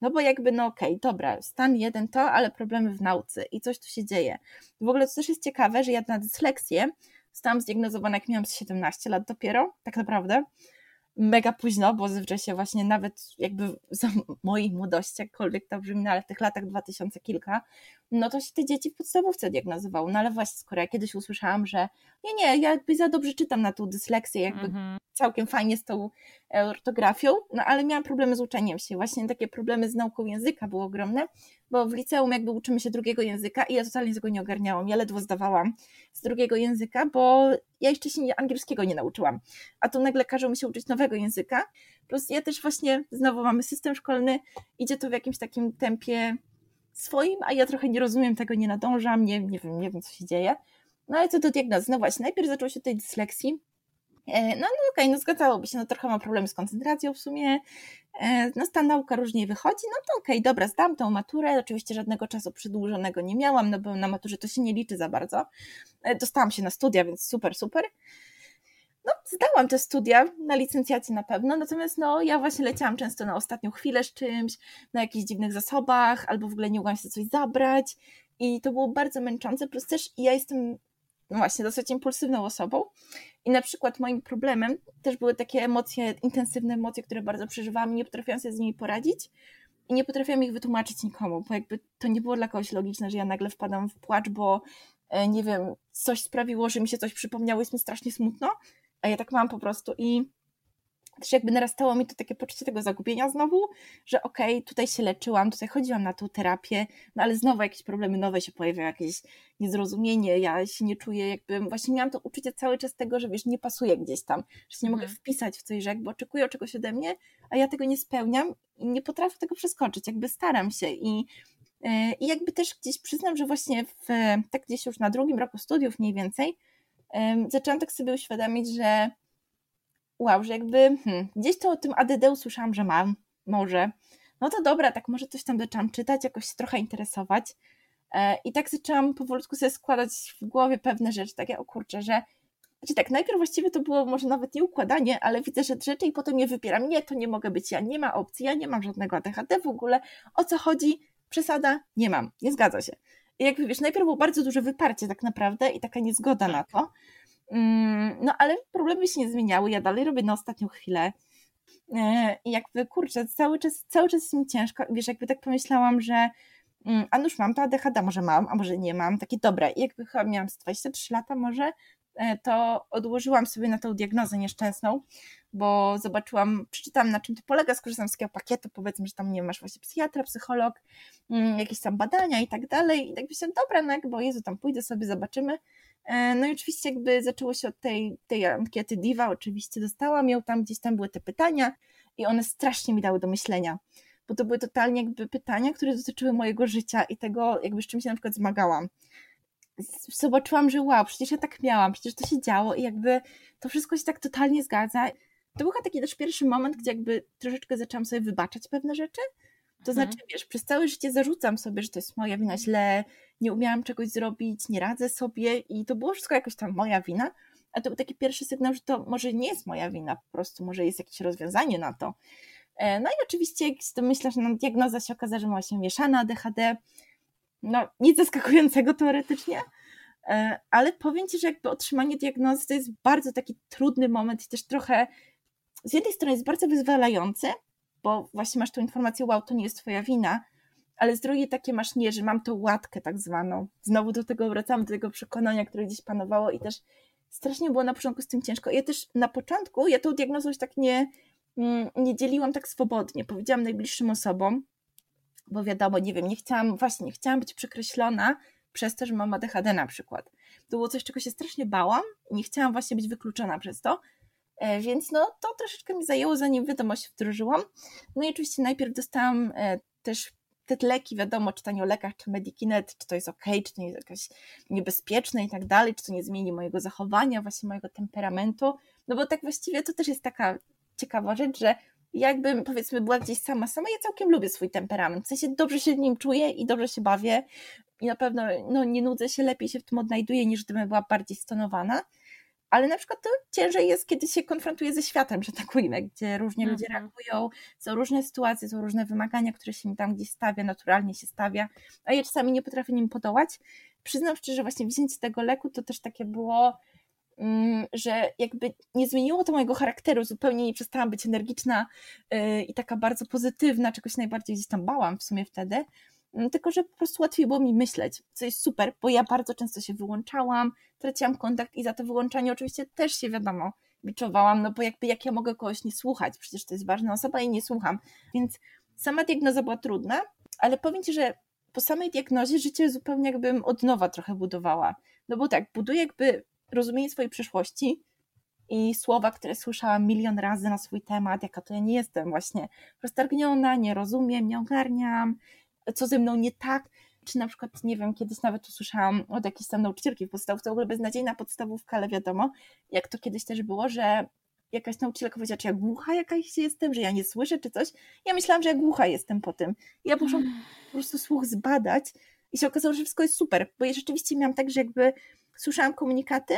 No bo jakby, no okej, okay, dobra, stan jeden to, ale problemy w nauce i coś tu się dzieje. W ogóle to też jest ciekawe, że ja na dysleksję zostałam zdiagnozowana, jak miałam 17 lat dopiero, tak naprawdę mega późno, bo zazwyczaj się właśnie nawet jakby za mojej młodości, jakkolwiek to brzmi, no ale w tych latach 2000 kilka, no to się te dzieci w podstawówce diagnozowało. No ale właśnie, skoro ja kiedyś usłyszałam, że nie, nie, ja jakby za dobrze czytam na tą dysleksję, jakby mhm. całkiem fajnie z tą e, ortografią, no ale miałam problemy z uczeniem się. Właśnie takie problemy z nauką języka były ogromne, bo w liceum jakby uczymy się drugiego języka i ja totalnie tego nie ogarniałam. Ja ledwo zdawałam z drugiego języka, bo ja jeszcze się angielskiego nie nauczyłam. A tu nagle każą mi się uczyć nowego języka. Plus ja też właśnie, znowu mamy system szkolny, idzie to w jakimś takim tempie swoim, a ja trochę nie rozumiem tego, nie nadążam, nie, nie wiem, nie wiem co się dzieje. No ale co do diagnozy, no właśnie, najpierw zaczęło się tej dysleksji, no, no okej, no zgadzałoby się, no trochę mam problemy z koncentracją w sumie, e, no ta nauka różnie wychodzi, no to okej, dobra, zdam tą maturę, oczywiście żadnego czasu przedłużonego nie miałam, no bo na maturze to się nie liczy za bardzo, e, dostałam się na studia, więc super, super, no, zdałam te studia na licencjacie na pewno, natomiast no, ja właśnie leciałam często na ostatnią chwilę z czymś, na jakichś dziwnych zasobach, albo w ogóle nie mogłam się coś zabrać. I to było bardzo męczące, plus też ja jestem no właśnie dosyć impulsywną osobą. I na przykład moim problemem też były takie emocje, intensywne emocje, które bardzo przeżywałam i nie potrafiłam sobie z nimi poradzić. I nie potrafiłam ich wytłumaczyć nikomu, bo jakby to nie było dla kogoś logiczne, że ja nagle wpadam w płacz, bo e, nie wiem, coś sprawiło, że mi się coś przypomniało, jest mi strasznie smutno, a ja tak mam po prostu. I też jakby narastało mi to takie poczucie tego zagubienia znowu, że okej, okay, tutaj się leczyłam, tutaj chodziłam na tą terapię, no ale znowu jakieś problemy nowe się pojawiają, jakieś niezrozumienie, ja się nie czuję jakby, właśnie miałam to uczucie cały czas tego, że wiesz, nie pasuje gdzieś tam, że się nie mogę mhm. wpisać w coś, że jakby oczekują czegoś ode mnie, a ja tego nie spełniam i nie potrafię tego przeskoczyć, jakby staram się i e, i jakby też gdzieś przyznam, że właśnie w, tak gdzieś już na drugim roku studiów mniej więcej, zaczęłam tak sobie uświadamiać, że wow, że jakby hmm, gdzieś to o tym ADD usłyszałam, że mam, może. No to dobra, tak może coś tam zaczęłam czytać, jakoś się trochę interesować. E, I tak zaczęłam powolutku sobie składać w głowie pewne rzeczy, takie o kurczę, że znaczy tak, najpierw właściwie to było może nawet nie układanie, ale widzę, że rzeczy i potem je wypieram. Nie, to nie mogę być ja, nie ma opcji, ja nie mam żadnego ADHD w ogóle. O co chodzi? Przesada? Nie mam, nie zgadza się. I jakby wiesz, najpierw było bardzo duże wyparcie tak naprawdę i taka niezgoda na to. Mm, no ale problemy się nie zmieniały, ja dalej robię na ostatnią chwilę. E, I jakby kurczę, cały czas, cały czas jest mi ciężko. Wiesz, jakby tak pomyślałam, że mm, a nuż mam to ADHD, może mam, a może nie mam, takie dobre. I jakby chyba miałam 23 lata może, e, to odłożyłam sobie na tą diagnozę nieszczęsną, bo zobaczyłam, przeczytałam na czym to polega, skorzystam z takiego pakietu, powiedzmy, że tam nie masz właśnie psychiatra, psycholog, mm, jakieś tam badania i tak dalej. I tak myślałam, dobra, no jakby, Jezu, tam pójdę sobie, zobaczymy. E, no i oczywiście jakby zaczęło się od tej, tej ankiety Diva, oczywiście dostałam ją, tam gdzieś tam były te pytania i one strasznie mi dały do myślenia, bo to były totalnie jakby pytania, które dotyczyły mojego życia i tego jakby z czym się na przykład zmagałam. Zobaczyłam, że wow, przecież ja tak miałam, przecież to się działo i jakby to wszystko się tak totalnie zgadza. To był taki też pierwszy moment, gdzie jakby troszeczkę zaczęłam sobie wybaczać pewne rzeczy, to mhm. znaczy, wiesz, przez całe życie zarzucam sobie, że to jest moja wina źle, nie umiałam czegoś zrobić, nie radzę sobie i to było wszystko jakoś tam moja wina, a to był taki pierwszy sygnał, że to może nie jest moja wina, po prostu może jest jakieś rozwiązanie na to. E, no i oczywiście myślę, że no, diagnoza się okaże, że ma właśnie mieszana ADHD, no nic zaskakującego teoretycznie, e, ale powiem Ci, że jakby otrzymanie diagnozy to jest bardzo taki trudny moment i też trochę z jednej strony jest bardzo wyzwalający, bo właśnie masz tą informację, wow, to nie jest twoja wina, ale z drugiej takie masz nie, że mam tą łatkę tak zwaną. Znowu do tego wracamy, do tego przekonania, które gdzieś panowało i też strasznie było na początku z tym ciężko. Ja też na początku, ja tą diagnozą już tak nie, mm, nie dzieliłam tak swobodnie. Powiedziałam najbliższym osobom, bo wiadomo, nie wiem, nie chciałam, właśnie nie chciałam być przekreślona przez to, że mam ADHD na przykład. To było coś, czego się strasznie bałam nie chciałam właśnie być wykluczona przez to, więc no, to troszeczkę mi zajęło, zanim wiadomość wdrożyłam. No i oczywiście najpierw dostałam e, też te leki, wiadomo, czytanie o lekach, czy Medikinet, czy to jest ok, czy to jest jakaś niebezpieczne i tak dalej, czy to nie zmieni mojego zachowania, właśnie mojego temperamentu. No bo tak właściwie to też jest taka ciekawa rzecz, że jakbym powiedzmy była gdzieś sama, sama ja całkiem lubię swój temperament, w sensie dobrze się w nim czuję i dobrze się bawię i na pewno no, nie nudzę się, lepiej się w tym odnajduję niż gdybym była bardziej stonowana ale na przykład to ciężej jest, kiedy się konfrontuje ze światem, że tak ujmę, gdzie różnie ludzie mhm. reagują, są różne sytuacje, są różne wymagania, które się mi tam gdzieś stawia, naturalnie się stawia, a ja czasami nie potrafię nim podołać. Przyznam szczerze, właśnie wzięcie tego leku to też takie było, mm, że jakby nie zmieniło to mojego charakteru, zupełnie nie przestałam być energiczna y, i taka bardzo pozytywna, czegoś najbardziej gdzieś tam bałam w sumie wtedy, tylko że po prostu łatwiej było mi myśleć, co jest super, bo ja bardzo często się wyłączałam, traciłam kontakt i za to wyłączanie oczywiście też się wiadomo biczowałam, no bo jakby jak ja mogę kogoś nie słuchać, przecież to jest ważna osoba i nie słucham, więc sama diagnoza była trudna, ale powiem Ci, że po samej diagnozie życie zupełnie jakbym od nowa trochę budowała, no bo tak, buduję jakby rozumienie swojej przeszłości, i słowa, które słyszałam milion razy na swój temat, jaka to ja nie jestem właśnie. Roztargniona, nie rozumiem, nie ogarniam, co ze mną nie tak, czy na przykład, nie wiem, kiedyś nawet usłyszałam od jakiejś tam nauczycielki w podstawówce, w ogóle beznadziejna podstawówka, ale wiadomo, jak to kiedyś też było, że jakaś nauczycielka powiedziała, czy ja głucha jakaś jestem, że ja nie słyszę, czy coś. Ja myślałam, że ja głucha jestem po tym. Ja poszłam po prostu słuch zbadać i się okazało, że wszystko jest super, bo ja rzeczywiście miałam tak, że jakby słyszałam komunikaty,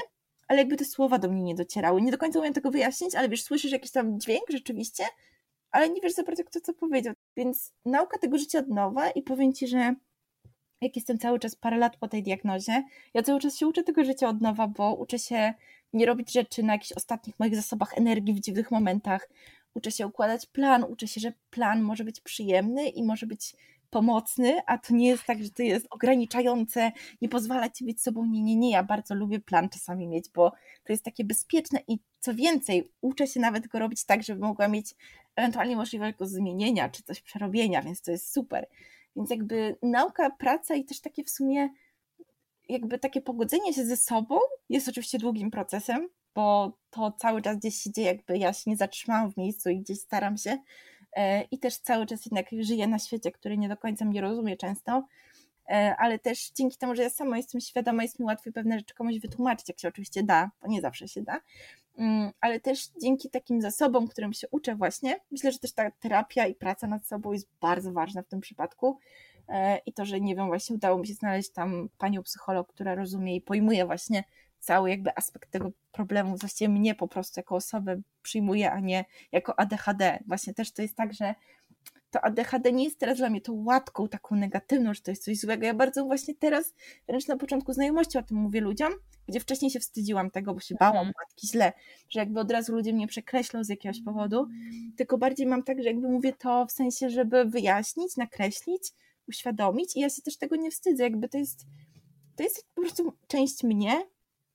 ale jakby te słowa do mnie nie docierały. Nie do końca umiem tego wyjaśnić, ale wiesz, słyszysz jakiś tam dźwięk rzeczywiście, ale nie wiesz za bardzo, kto co powiedział. Więc nauka tego życia od nowa i powiem Ci, że jak jestem cały czas parę lat po tej diagnozie, ja cały czas się uczę tego życia od nowa, bo uczę się nie robić rzeczy na jakichś ostatnich moich zasobach energii w dziwnych momentach. Uczę się układać plan, uczę się, że plan może być przyjemny i może być pomocny, a to nie jest tak, że to jest ograniczające, nie pozwala ci być sobą. Nie, nie, nie. Ja bardzo lubię plan czasami mieć, bo to jest takie bezpieczne i co więcej, uczę się nawet go robić tak, żeby mogła mieć ewentualnie możliwość go zmienienia czy coś przerobienia, więc to jest super. Więc jakby nauka, praca i też takie w sumie jakby takie pogodzenie się ze sobą jest oczywiście długim procesem, bo to cały czas gdzieś się dzieje, jakby ja się nie zatrzymałam w miejscu i gdzieś staram się i też cały czas jednak żyję na świecie, który nie do końca mnie rozumie często, e, ale też dzięki temu, że ja sama jestem świadoma, jest mi łatwiej pewne rzeczy komuś wytłumaczyć, jak się oczywiście da, bo nie zawsze się da, mm, ale też dzięki takim zasobom, którym się uczę właśnie, myślę, że też ta terapia i praca nad sobą jest bardzo ważna w tym przypadku, E, i to, że nie wiem, właśnie udało mi się znaleźć tam panią psycholog, która rozumie i pojmuje właśnie cały jakby aspekt tego problemu, właściwie mnie po prostu jako osobę przyjmuje, a nie jako ADHD. Właśnie też to jest tak, że to ADHD nie jest teraz dla mnie tą łatką taką negatywną, że to jest coś złego. Ja bardzo właśnie teraz, wręcz na początku znajomości o tym mówię ludziom, gdzie wcześniej się wstydziłam tego, bo się bałam mhm. łatki źle, że jakby od razu ludzie mnie przekreślą z jakiegoś powodu, tylko bardziej mam tak, że jakby mówię to w sensie, żeby wyjaśnić, nakreślić, uświadomić i ja się też tego nie wstydzę, jakby to jest, to jest po prostu część mnie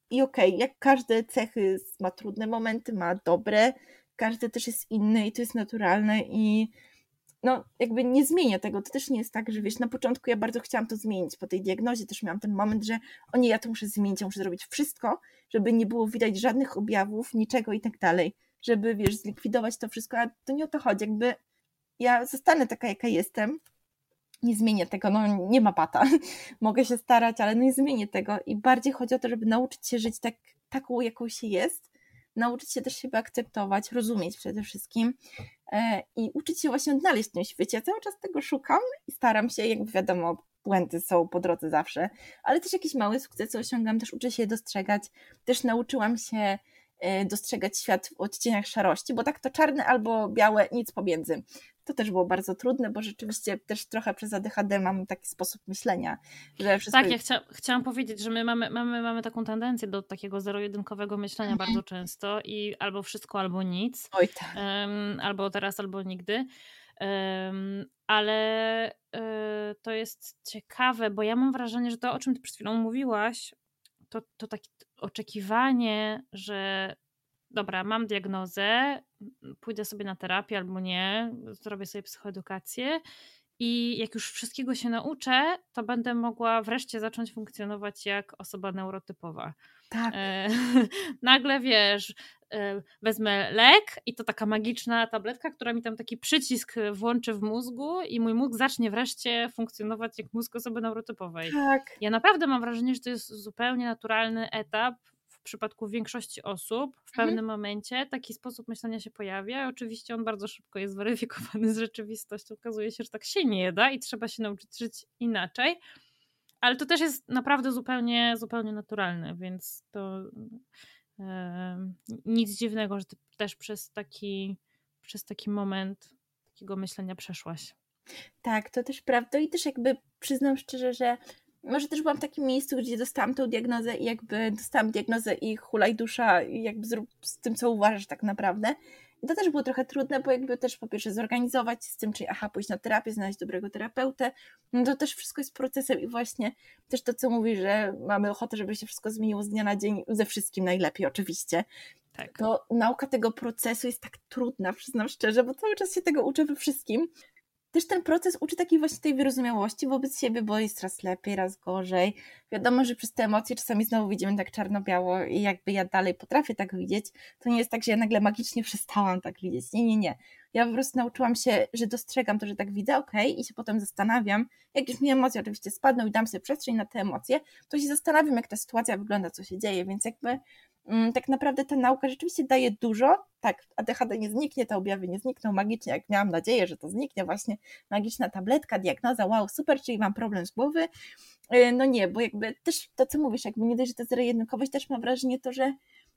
i okej, okay, jak każde cechy ma trudne momenty, ma dobre, każdy też jest inny i to jest naturalne i no jakby nie zmienię tego, to też nie jest tak, że wiesz, na początku ja bardzo chciałam to zmienić, po tej diagnozie. Też miałam ten moment, że o nie, ja to muszę zmienić, ja muszę zrobić wszystko, żeby nie było widać żadnych objawów, niczego i tak dalej, żeby wiesz, zlikwidować to wszystko, a to nie o to chodzi, jakby ja zostanę taka, jaka jestem, nie zmienię tego, no nie ma bata, mogę się starać, ale no nie zmienię tego i bardziej chodzi o to, żeby nauczyć się żyć tak, taką, jaką się jest, nauczyć się też siebie akceptować, rozumieć przede wszystkim e, i uczyć się właśnie odnaleźć w tym świecie. Cały czas tego szukam i staram się, jakby wiadomo, błędy są po drodze zawsze, ale też jakieś małe sukcesy osiągam, też uczę się je dostrzegać, też nauczyłam się e, dostrzegać świat w odcieniach szarości, bo tak to czarne albo białe, nic pomiędzy. To też było bardzo trudne, bo rzeczywiście też trochę przez ADHD mam taki sposób myślenia, że wszystko... Tak, ja chcia, chciałam powiedzieć, że my mamy, mamy, mamy taką tendencję do takiego zero-jedynkowego myślenia mhm. bardzo często i albo wszystko, albo nic. Oj tak. Um, albo teraz, albo nigdy. Um, ale y, to jest ciekawe, bo ja mam wrażenie, że to, o czym ty przed chwilą mówiłaś, to, to takie oczekiwanie, że dobra, mam diagnozę, pójdę sobie na terapię albo nie, zrobię sobie psychoedukację i jak już wszystkiego się nauczę, to będę mogła wreszcie zacząć funkcjonować jak osoba neurotypowa. Tak. E, nagle wiesz, e, wezmę lek i to taka magiczna tabletka, która mi tam taki przycisk włączy w mózgu i mój mózg zacznie wreszcie funkcjonować jak mózg osoby neurotypowej. Tak. Ja naprawdę mam wrażenie, że to jest zupełnie naturalny etap w przypadku większości osób w mhm. pewnym momencie taki sposób myślenia się pojawia. Oczywiście on bardzo szybko jest weryfikowany z rzeczywistością. Okazuje się, że tak się nie da i trzeba się nauczyć żyć inaczej. Ale to też jest naprawdę zupełnie, zupełnie naturalne, więc to nic dziwnego, że ty też przez taki, przez taki moment takiego myślenia przeszłaś. Tak, to też prawda i też jakby przyznam szczerze, że może też byłam w takim miejscu, gdzie dostałam tę diagnozę i jakby dostałam diagnozę i hulaj dusza i jakby zrób z tym, co uważasz tak naprawdę. I to też było trochę trudne, bo jakby też po pierwsze zorganizować z tym, czyli aha, pójść na terapię, znaleźć dobrego terapeutę, no to też wszystko jest procesem i właśnie też to, co mówi, że mamy ochotę, żeby się wszystko zmieniło z dnia na dzień, ze wszystkim najlepiej oczywiście. Tak. To nauka tego procesu jest tak trudna, przyznam szczerze, bo cały czas się tego uczę we wszystkim, też ten proces uczy takiej właśnie tej wyrozumiałości wobec siebie, bo jest raz lepiej, raz gorzej. Wiadomo, że przez te emocje czasami znowu widzimy tak czarno-biało i jakby ja dalej potrafię tak widzieć, to nie jest tak, że ja nagle magicznie przestałam tak widzieć. Nie, nie, nie. Ja po prostu nauczyłam się, że dostrzegam to, że tak widzę, ok, i się potem zastanawiam, jak już mi emocje oczywiście spadną i dam sobie przestrzeń na te emocje, to się zastanawiam, jak ta sytuacja wygląda, co się dzieje, więc jakby tak naprawdę ta nauka rzeczywiście daje dużo. Tak, ADHD nie zniknie, te objawy nie znikną magicznie, jak miałam nadzieję, że to zniknie, właśnie magiczna tabletka, diagnoza, wow, super, czyli mam problem z głowy. Y, no nie, bo jakby też to, co mówisz, jakby nie dość, że to zero-jedynkowość, też mam wrażenie to, że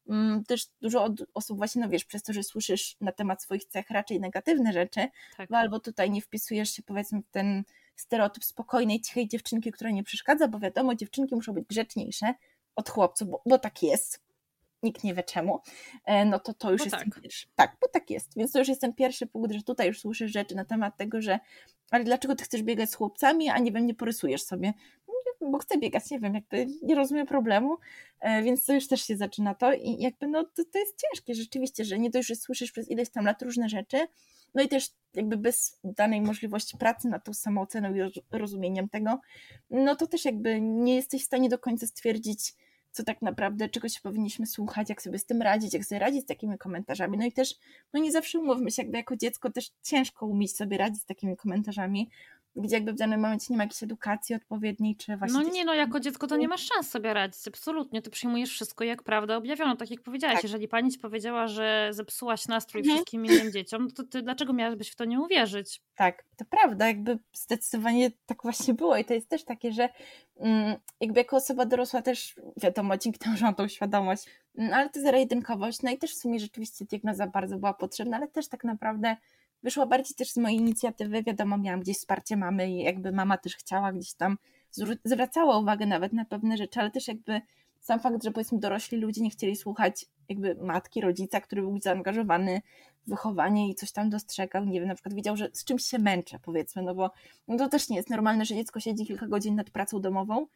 Mm, też dużo osób właśnie, no wiesz, przez to, że słyszysz na temat swoich cech raczej negatywne rzeczy, tak. bo albo tutaj nie wpisujesz się powiedzmy w ten stereotyp spokojnej, cichej dziewczynki, która nie przeszkadza, bo wiadomo, dziewczynki muszą być grzeczniejsze od chłopców, bo, bo tak jest, nikt nie wie czemu, e, no to to już bo jest tak. pierwszy. Tak, bo tak jest. Więc to już jest ten pierwszy punkt, że tutaj już słyszysz rzeczy na temat tego, że ale dlaczego ty chcesz biegać z chłopcami, a nie wiem, nie porysujesz sobie bo chcę biegać, nie wiem, jakby nie rozumiem problemu, e, więc to już też się zaczyna to i jakby no to, to jest ciężkie rzeczywiście, że nie dość, że słyszysz przez ileś tam lat różne rzeczy, no i też jakby bez danej możliwości pracy nad tą samooceną i rozumieniem tego, no to też jakby nie jesteś w stanie do końca stwierdzić, co tak naprawdę, czego się powinniśmy słuchać, jak sobie z tym radzić, jak sobie radzić z takimi komentarzami. No i też, no nie zawsze umówmy się, jakby jako dziecko też ciężko umieć sobie radzić z takimi komentarzami, gdzie jakby w danym momencie nie ma jakiejś edukacji odpowiedniej, czy właśnie... No nie, no jako dziecko to nie masz szans sobie radzić, absolutnie, ty przyjmujesz wszystko jak prawdę objawiono, tak jak powiedziałaś, tak. jeżeli pani ci powiedziała, że zepsułaś nastrój mhm. wszystkim innym dzieciom, to ty dlaczego miałabyś w to nie uwierzyć? Tak, to prawda, jakby zdecydowanie tak właśnie było i to jest też takie, że mm, jakby jako osoba dorosła też, wiadomo, dzięki temu, że mam tą świadomość, mm, ale to zero-jedynkowość, no i też w sumie rzeczywiście diagnoza bardzo była potrzebna, ale też tak naprawdę wyszła bardziej też z mojej inicjatywy. Wiadomo, miałam gdzieś wsparcie mamy i jakby mama też chciała gdzieś tam, zwracała uwagę nawet na pewne rzeczy, ale też jakby sam fakt, że powiedzmy dorośli ludzie nie chcieli słuchać jakby matki, rodzica, który był zaangażowany w wychowanie i coś tam dostrzegał, nie wiem, na przykład wiedział, że z czymś się męczę, powiedzmy, no bo no to też nie jest normalne, że dziecko siedzi kilka godzin nad pracą domową,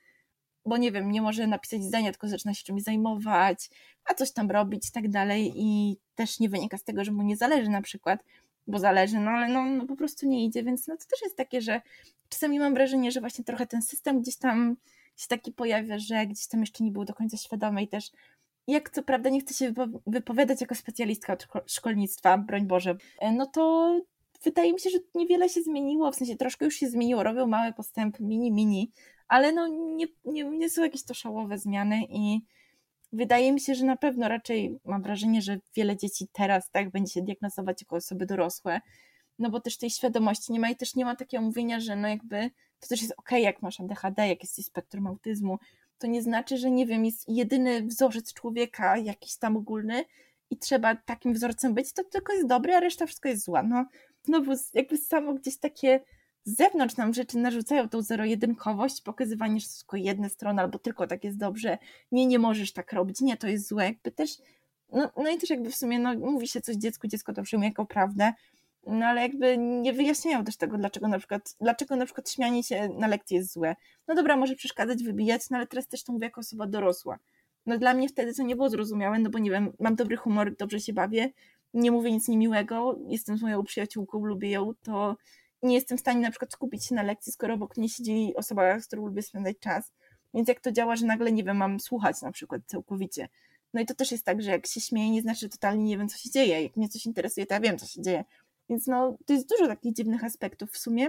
bo nie wiem, nie może napisać zdania, tylko zaczyna się czymś zajmować, a coś tam robić i tak dalej i też nie wynika z tego, że mu nie zależy na przykład, bo zależy, no ale no, no po prostu nie idzie, więc no to też jest takie, że czasami mam wrażenie, że właśnie trochę ten system gdzieś tam się taki pojawia, że gdzieś tam jeszcze nie był do końca świadomy i też jak co prawda nie chcę się wypowiadać jako specjalistka od szkolnictwa, broń Boże, e, no to wydaje mi się, że niewiele się zmieniło, w sensie troszkę już się zmieniło, robią małe postępy, mini, mini, ale no nie, nie, nie są jakieś to szałowe zmiany i wydaje mi się, że na pewno raczej mam wrażenie, że wiele dzieci teraz tak będzie się diagnozować jako osoby dorosłe, no bo też tej świadomości nie ma i też nie ma takiego mówienia, że no jakby to też jest ok, jak masz ADHD, jak jesteś spektrum autyzmu, to nie znaczy, że nie wiem, jest jedyny wzorzec człowieka, jakiś tam ogólny i trzeba takim wzorcem być, to tylko jest dobre, a reszta wszystko jest zła. No, znowu jakby samo gdzieś takie z zewnątrz nam rzeczy narzucają tą zero-jedynkowość, pokazywanie, że tylko jedna strona, albo tylko tak jest dobrze, nie, nie możesz tak robić, nie, to jest złe, jakby też, no, no i też jakby w sumie, no mówi się coś dziecku, dziecko to przyjmuje jako prawdę, no ale jakby nie wyjaśniają też tego, dlaczego na przykład, dlaczego na przykład śmianie się na lekcji jest złe. No dobra, może przeszkadzać, wybijać, no ale teraz też to mówię jako osoba dorosła. No dla mnie wtedy to nie było zrozumiałe, no bo nie wiem, mam dobry humor, dobrze się bawię, nie mówię nic niemiłego, jestem z moją przyjaciółką, lubię ją, to nie jestem w stanie na przykład skupić się na lekcji, skoro obok mnie siedzi osoba, z którą lubię spędzać czas. Więc jak to działa, że nagle, nie wiem, mam słuchać na przykład całkowicie. No i to też jest tak, że jak się śmieję, nie znaczy, że totalnie nie wiem, co się dzieje. Jak mnie coś interesuje, to ja wiem, co się dzieje. Więc no, to jest dużo takich dziwnych aspektów w sumie.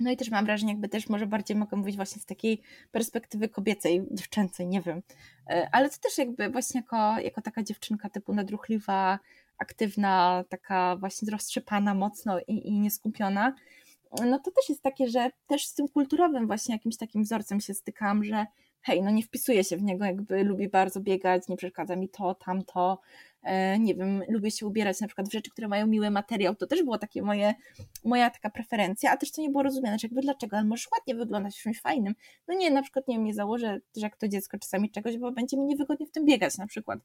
No i też mam wrażenie, jakby też może bardziej mogę mówić właśnie z takiej perspektywy kobiecej, dziewczęcej, nie wiem. E, ale to też jakby właśnie jako, jako taka dziewczynka typu nadruchliwa, aktywna, taka właśnie roztrzepana mocno i, i nieskupiona, no to też jest takie, że też z tym kulturowym właśnie jakimś takim wzorcem się stykam, że hej, no nie wpisuję się w niego, jakby lubi bardzo biegać, nie przeszkadza mi to, tamto, nie wiem, lubię się ubierać na przykład w rzeczy, które mają miły materiał, to też było takie moje, moja taka preferencja, a też to nie było rozumiane, że jakby dlaczego, ale możesz ładnie wyglądać w czymś fajnym, no nie, na przykład nie wiem, nie założę też jak to dziecko czasami czegoś, bo będzie mi niewygodnie w tym biegać na przykład,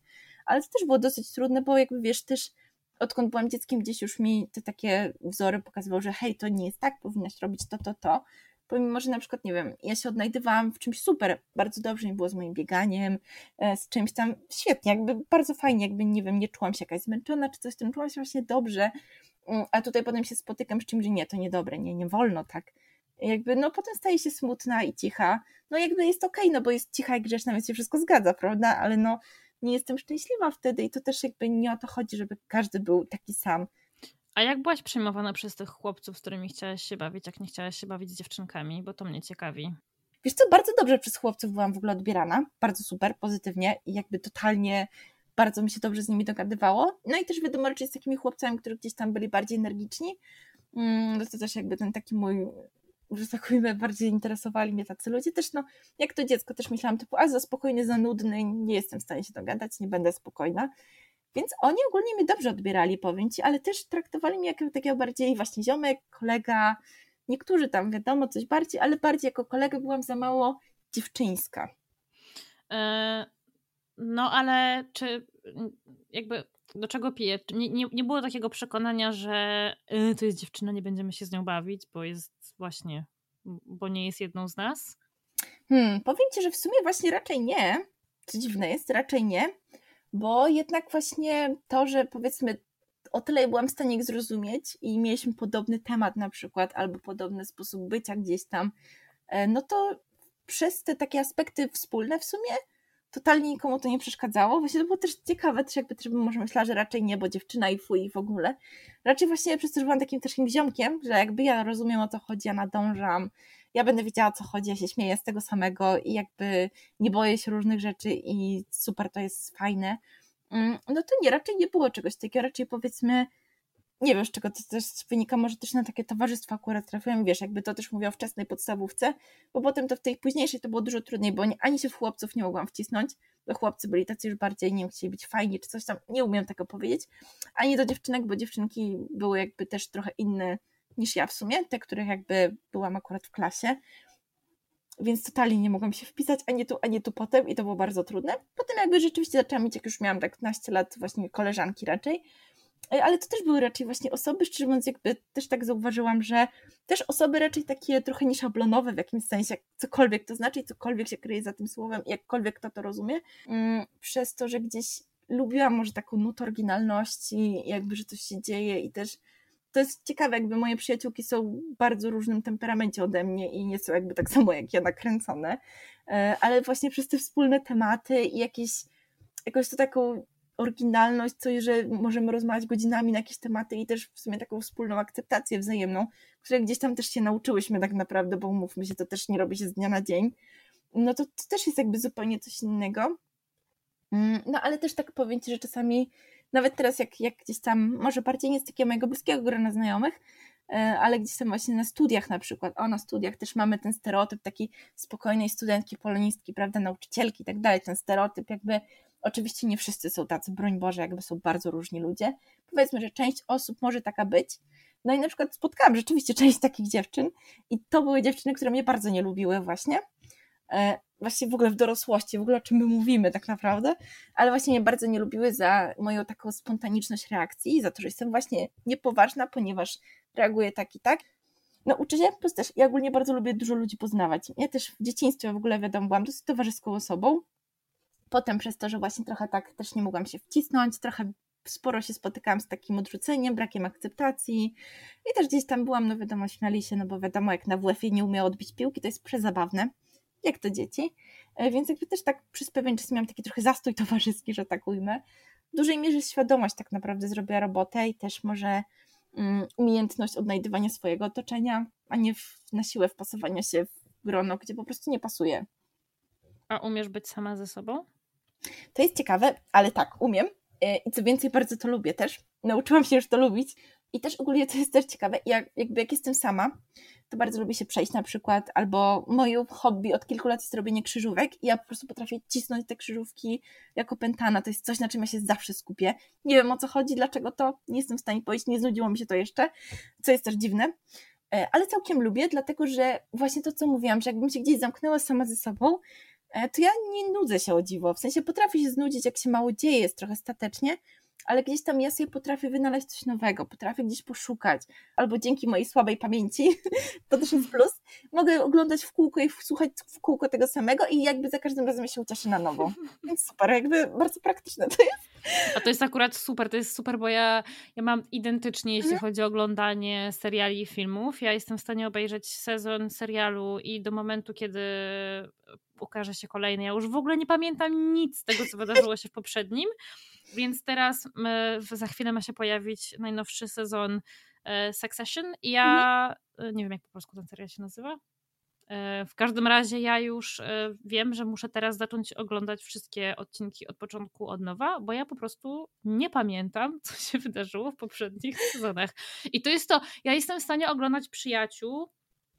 ale to też było dosyć trudne, bo jakby wiesz, też odkąd byłam dzieckiem, gdzieś już mi te takie wzory pokazywały, że hej, to nie jest tak, powinnaś robić to, to, to, pomimo, że na przykład, nie wiem, ja się odnajdywałam w czymś super, bardzo dobrze mi było z moim bieganiem, e, z czymś tam świetnie, jakby bardzo fajnie, jakby, nie wiem, nie czułam się jakaś zmęczona czy coś, tym czułam się właśnie dobrze, mm, a tutaj potem się spotykam z czymś, że nie, to niedobre, nie, nie wolno tak. Jakby, no potem staje się smutna i cicha, no jakby jest okej, okay, no bo jest cicha i grzeczna, więc się wszystko zgadza, prawda, ale no nie jestem szczęśliwa wtedy i to też jakby nie o to chodzi, żeby każdy był taki sam. A jak byłaś przyjmowana przez tych chłopców, z którymi chciałaś się bawić, jak nie chciałaś się bawić z dziewczynkami? Bo to mnie ciekawi. Wiesz co, bardzo dobrze przez chłopców byłam w ogóle odbierana. Bardzo super, pozytywnie i jakby totalnie bardzo mi się dobrze z nimi dogadywało. No i też wiadomo, raczej z takimi chłopcami, którzy gdzieś tam byli bardziej energiczni, mm, no to też jakby ten taki mój, że tak powiem, bardziej interesowali mnie tacy ludzie. Też no, jak to dziecko też myślałam, typu, a za spokojny, za nudny, nie jestem w stanie się dogadać, nie będę spokojna. Więc oni ogólnie mnie dobrze odbierali, powiem Ci, ale też traktowali mnie jako takiego bardziej właśnie ziomek, kolega, niektórzy tam wiadomo coś bardziej, ale bardziej jako kolega byłam za mało dziewczyńska. E, no ale czy jakby do czego piję? Nie, nie, nie było takiego przekonania, że y, to jest dziewczyna, nie będziemy się z nią bawić, bo jest właśnie, bo nie jest jedną z nas? Hmm, powiem Ci, że w sumie właśnie raczej nie. Co dziwne jest, raczej nie, bo jednak właśnie to, że powiedzmy o tyle byłam w stanie ich zrozumieć i mieliśmy podobny temat na przykład, albo podobny sposób bycia gdzieś tam, e, no to przez te takie aspekty wspólne w sumie totalnie nikomu to nie przeszkadzało. Właśnie to było też ciekawe, też jakby też może myślała, że raczej nie, bo dziewczyna i fuj w ogóle. Raczej właśnie przez to, że byłam takim też ziomkiem, że jakby ja rozumiem o co chodzi, ja nadążam, ja będę wiedziała o co chodzi, ja się śmieję z tego samego i jakby nie boję się różnych rzeczy i super, to jest fajne. Mm, no to nie, raczej nie było czegoś takiego, raczej powiedzmy nie wiem z czego to też wynika, może też na takie towarzystwa akurat trafiłem, wiesz, jakby to też mówię o wczesnej podstawówce, bo potem to w tej późniejszej to było dużo trudniej, bo ani się w chłopców nie mogłam wcisnąć, bo chłopcy byli tacy już bardziej, nie chcieli być fajni czy coś tam, nie umiem tego powiedzieć, ani do dziewczynek, bo dziewczynki były jakby też trochę inne niż ja w sumie, te, których jakby byłam akurat w klasie, więc totalnie nie mogłam się wpisać ani tu, ani tu potem i to było bardzo trudne. Potem jakby rzeczywiście zaczęłam mieć, jak już miałam tak 15 lat, właśnie koleżanki raczej, e, ale to też były raczej właśnie osoby, szczerze mówiąc, jakby też tak zauważyłam, że też osoby raczej takie trochę nieszablonowe w jakimś sensie, cokolwiek to znaczy, cokolwiek się kryje za tym słowem, jakkolwiek kto to rozumie, mm, przez to, że gdzieś lubiłam może taką nutę oryginalności, jakby, że coś się dzieje i też to jest ciekawe, jakby moje przyjaciółki są w bardzo różnym temperamencie ode mnie i nie są jakby tak samo jak ja nakręcone, e, ale właśnie przez te wspólne tematy i jakieś, jakąś to taką oryginalność, co że możemy rozmawiać godzinami na jakieś tematy i też w sumie taką wspólną akceptację wzajemną, której gdzieś tam też się nauczyłyśmy tak naprawdę, bo umówmy się, to też nie robi się z dnia na dzień, no to, to też jest jakby zupełnie coś innego. Mm, no ale też tak powiem Ci, że czasami nawet teraz jak, jak gdzieś tam, może bardziej nie z takiego mojego bliskiego grona znajomych, e, ale gdzieś tam właśnie na studiach na przykład, o na studiach też mamy ten stereotyp takiej spokojnej studentki, polonistki, prawda, nauczycielki i tak dalej, ten stereotyp jakby, oczywiście nie wszyscy są tacy, broń Boże, jakby są bardzo różni ludzie, powiedzmy, że część osób może taka być, no i na przykład spotkałam rzeczywiście część takich dziewczyn i to były dziewczyny, które mnie bardzo nie lubiły właśnie, właśnie w ogóle w dorosłości, w ogóle o czym my mówimy tak naprawdę, ale właśnie mnie bardzo nie lubiły za moją taką spontaniczność reakcji, za to, że jestem właśnie niepoważna, ponieważ reaguję tak i tak. No uczę się, plus też ja ogólnie bardzo lubię dużo ludzi poznawać. Ja też w dzieciństwie w ogóle wiadomo, byłam dosyć towarzyską osobą. Potem przez to, że właśnie trochę tak też nie mogłam się wcisnąć, trochę sporo się spotykałam z takim odrzuceniem, brakiem akceptacji i też gdzieś tam byłam, no wiadomo, śmiali się, no bo wiadomo, jak na WF-ie nie umiał odbić piłki, to jest przezabawne jak to dzieci. E, więc jakby też tak przez pewien czas miałam taki trochę zastój towarzyski, że tak ujmę. W dużej mierze świadomość tak naprawdę zrobiła robotę i też może um, umiejętność odnajdywania swojego otoczenia, a nie w, na siłę wpasowania się w grono, gdzie po prostu nie pasuje. A umiesz być sama ze sobą? To jest ciekawe, ale tak, umiem. E, I co więcej, bardzo to lubię też. Nauczyłam się już to lubić. I też ogólnie to jest też ciekawe, jak, jakby jak jestem sama, to bardzo lubię się przejść na przykład, albo moje hobby od kilku lat jest robienie krzyżówek i ja po prostu potrafię cisnąć te krzyżówki jako pętana, to jest coś, na czym ja się zawsze skupię. Nie wiem o co chodzi, dlaczego to, nie jestem w stanie powiedzieć, nie znudziło mi się to jeszcze, co jest też dziwne, e, ale całkiem lubię, dlatego że właśnie to, co mówiłam, że jakbym się gdzieś zamknęła sama ze sobą, e, to ja nie nudzę się o dziwo, w sensie potrafię się znudzić, jak się mało dzieje, jest trochę statecznie, ale gdzieś tam ja sobie potrafię wynaleźć coś nowego, potrafię gdzieś poszukać, albo dzięki mojej słabej pamięci, to też jest plus, mogę oglądać w kółko i słuchać w kółko tego samego i jakby za każdym razem się ucieszę na nowo. Więc super, jakby bardzo praktyczne to jest. A to jest akurat super, to jest super, bo ja, ja mam identycznie, jeśli mhm. chodzi o oglądanie seriali i filmów. Ja jestem w stanie obejrzeć sezon serialu i do momentu, kiedy ukaże się kolejny, ja już w ogóle nie pamiętam nic z tego, co wydarzyło się w poprzednim więc teraz za chwilę ma się pojawić najnowszy sezon Succession i ja mhm. nie wiem jak po polsku ten serial się nazywa. W każdym razie ja już wiem, że muszę teraz zacząć oglądać wszystkie odcinki od początku od nowa, bo ja po prostu nie pamiętam, co się wydarzyło w poprzednich sezonach. I to jest to, ja jestem w stanie oglądać przyjaciół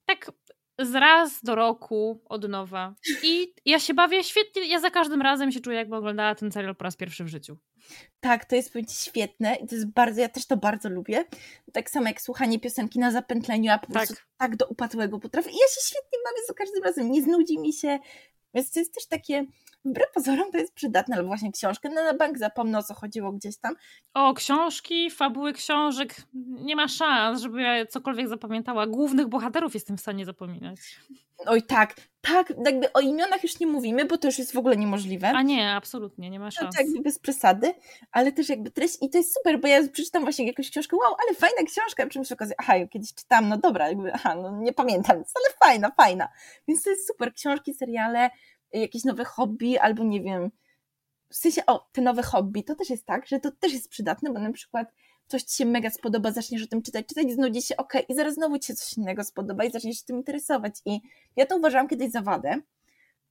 tak z raz do roku od nowa. I ja się bawię świetnie, ja za każdym razem się czuję, jakbym oglądała ten serial po raz pierwszy w życiu. Tak, to jest świetne i to jest bardzo, ja też to bardzo lubię. Tak samo jak słuchanie piosenki na zapętleniu, a po prostu tak, tak do upadłego potrafię. I ja się świetnie bawię za każdym razem, nie znudzi mi się, więc to jest też takie, wbrew pozorom to jest przydatne, ale właśnie książkę no na bank zapomnę o co chodziło gdzieś tam. O, książki, fabuły książek, nie ma szans, żeby ja cokolwiek zapamiętała. Głównych bohaterów jestem w stanie zapominać. Oj tak, tak, jakby o imionach już nie mówimy, bo to już jest w ogóle niemożliwe. A nie, absolutnie, nie ma szans. No, to jakby bez przesady, ale też jakby treść i to jest super, bo ja przeczytam właśnie jakąś książkę, wow, ale fajna książka, czym się okazuje, aha, kiedyś czytam, no dobra, jakby, aha, no nie pamiętam, ale fajna, fajna. Więc to jest super, książki, seriale, jakieś nowe hobby, albo nie wiem, w sensie, o, te nowe hobby, to też jest tak, że to też jest przydatne, bo na przykład coś ci się mega spodoba, zaczniesz o tym czytać, czytać, znudzi się, ok, i zaraz znowu ci się coś innego spodoba i zaczniesz się tym interesować. I ja to uważałam kiedyś za wadę,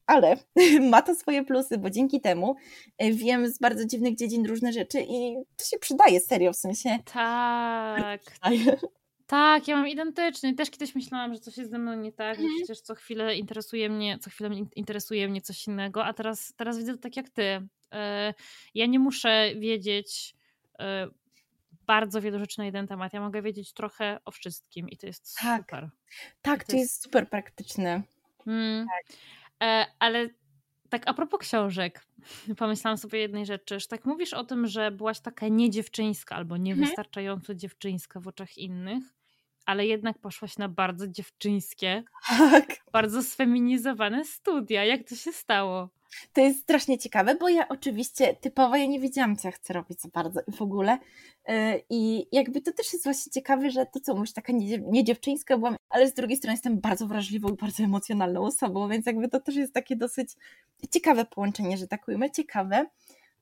ale ma to swoje plusy, bo dzięki temu e, wiem z bardzo dziwnych dziedzin różne rzeczy i to się przydaje serio, w sensie. Tak. Tak, ja mam identyczny. Też kiedyś myślałam, że coś jest ze mną nie tak, że mhm. przecież co chwilę interesuje mnie, co chwilę interesuje mnie coś innego, a teraz, teraz widzę to tak jak ty. E, ja nie muszę wiedzieć e, bardzo wielu rzeczy na jeden temat. Ja mogę wiedzieć trochę o wszystkim i to jest tak. super. Tak, to, to jest... jest... super praktyczne. Hmm. Tak. E, ale tak a propos książek, pomyślałam sobie jednej rzeczy, że tak mówisz o tym, że byłaś taka niedziewczyńska albo mhm. niewystarczająco dziewczyńska w oczach innych, ale jednak poszłaś na bardzo dziewczyńskie, tak. bardzo sfeminizowane studia. Jak to się stało? To jest strasznie ciekawe, bo ja oczywiście typowo ja nie wiedziałam, co ja chcę robić za bardzo w ogóle. Y, I jakby to też jest właśnie ciekawe, że to co mówisz, taka nie dziewczyńska byłam, ale z drugiej strony jestem bardzo wrażliwą i bardzo emocjonalną osobą, więc jakby to też jest takie dosyć ciekawe połączenie, że tak ujmę, ciekawe.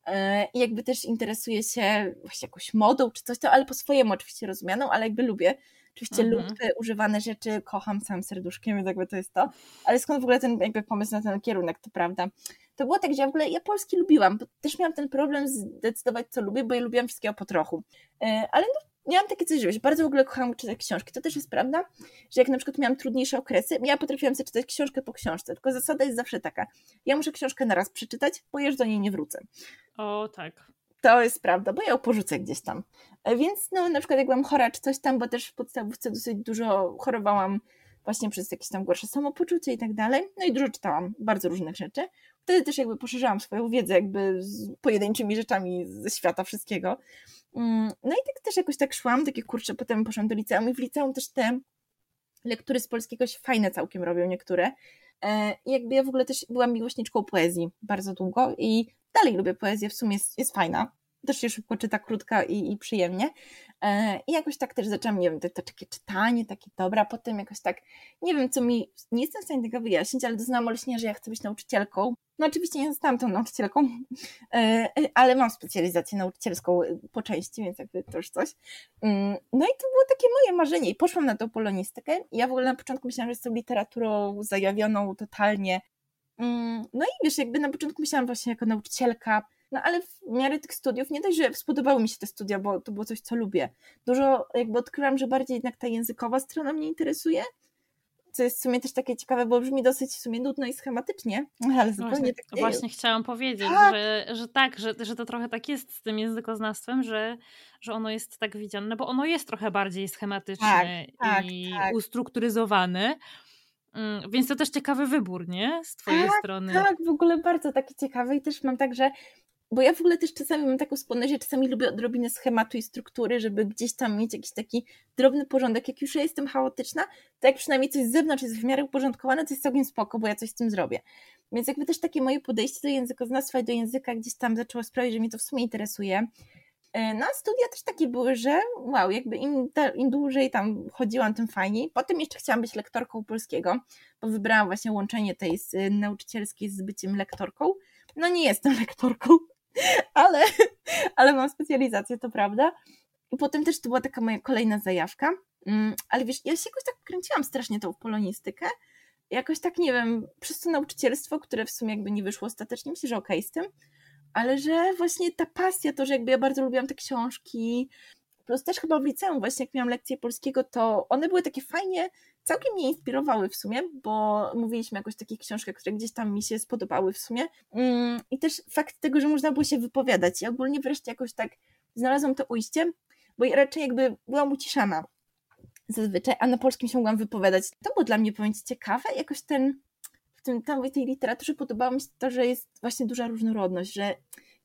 Y, I jakby też interesuję się właśnie jakąś modą czy coś, to, ale po swojemu oczywiście rozumianą, ale jakby lubię Oczywiście mhm. lub używane rzeczy kocham całym serduszkiem, więc jakby to jest to. Ale skąd w ogóle ten jakby pomysł na ten kierunek, to prawda. To było tak, że ja w ogóle ja Polski lubiłam, bo też miałam ten problem zdecydować, co lubię, bo ja lubiłam wszystkiego po trochu. E, ale no, miałam takie coś, że bardzo w ogóle kochałam czytać książki. To też jest prawda, że jak na przykład miałam trudniejsze okresy, ja potrafiłam sobie czytać książkę po książce, tylko zasada jest zawsze taka. Ja muszę książkę na raz przeczytać, bo już do niej nie wrócę. O, tak. To jest prawda, bo ja ją porzucę gdzieś tam. E, więc no, na przykład jak byłam chora czy coś tam, bo też w podstawówce dosyć dużo chorowałam właśnie przez jakieś tam gorsze samopoczucie i tak dalej. No i dużo czytałam, bardzo różnych rzeczy. Wtedy też jakby poszerzałam swoją wiedzę jakby z pojedynczymi rzeczami ze świata wszystkiego. Mm, no i tak też jakoś tak szłam, takie kurczę, potem poszłam do liceum i w liceum też te lektury z polskiego się fajne całkiem robią niektóre. E, I jakby ja w ogóle też byłam miłośniczką poezji bardzo długo i dalej lubię poezję, w sumie jest, jest fajna. Też się szybko czyta, krótka i, i przyjemnie. E, I jakoś tak też zaczęłam, nie wiem, to, to takie czytanie, takie dobra, potem jakoś tak, nie wiem, co mi, nie jestem w stanie tego wyjaśnić, ale doznałam olśnienia, że ja chcę być nauczycielką. No oczywiście nie zostałam tą nauczycielką, e, ale mam specjalizację nauczycielską po części, więc jakby to już coś. Mm, no i to było takie moje marzenie i poszłam na tą polonistykę. Ja w ogóle na początku myślałam, że jestem literaturą zajawioną totalnie. Mm, no i wiesz, jakby na początku myślałam właśnie jako nauczycielka, no ale w miarę tych studiów, nie dość, że spodobały mi się te studia, bo to było coś, co lubię. Dużo jakby odkryłam, że bardziej jednak ta językowa strona mnie interesuje, co jest w sumie też takie ciekawe, bo brzmi dosyć w sumie nudno i schematycznie, ale zupełnie właśnie, tak nie Właśnie chciałam powiedzieć, tak. Że, że tak, że, że to trochę tak jest z tym językoznawstwem, że, że ono jest tak widziane, bo ono jest trochę bardziej schematyczne tak, i tak, ustrukturyzowane. Mm, więc to też ciekawy wybór, nie? Z twojej tak, strony. Tak, w ogóle bardzo taki ciekawy i też mam tak, że bo ja w ogóle też czasami mam taką skłonność, że czasami lubię odrobinę schematu i struktury, żeby gdzieś tam mieć jakiś taki drobny porządek. Jak już ja jestem chaotyczna, to jak przynajmniej coś z zewnątrz jest w miarę uporządkowane, to jest całkiem spoko, bo ja coś z tym zrobię. Więc jakby też takie moje podejście do językoznawstwa i do języka gdzieś tam zaczęło sprawić, że mnie to w sumie interesuje. E, no a studia też takie były, że wow, jakby im, im dłużej tam chodziłam, tym fajniej. Potem jeszcze chciałam być lektorką polskiego, bo wybrałam właśnie łączenie tej z, nauczycielskiej z byciem lektorką. No nie jestem lektorką, ale, ale mam specjalizację, to prawda. I potem też to była taka moja kolejna zajawka. Mm, ale wiesz, ja się jakoś tak kręciłam strasznie tą polonistykę. Jakoś tak, nie wiem, przez to nauczycielstwo, które w sumie jakby nie wyszło ostatecznie, myślę, że okej okay z tym, ale że właśnie ta pasja, to, że jakby ja bardzo lubiłam te książki, plus też chyba w liceum właśnie jak miałam lekcje polskiego, to one były takie fajnie, całkiem mnie inspirowały w sumie, bo mówiliśmy jakoś o takich książkach, które gdzieś tam mi się spodobały w sumie. Mm, i też fakt tego, że można było się wypowiadać. I ogólnie wreszcie jakoś tak znalazłam to ujście, bo raczej jakby byłam uciszana zazwyczaj, a na polskim się mogłam wypowiadać. To było dla mnie, powiem Ci, ciekawe, jakoś ten, w tym, tam w tej literaturze podobało mi się to, że jest właśnie duża różnorodność, że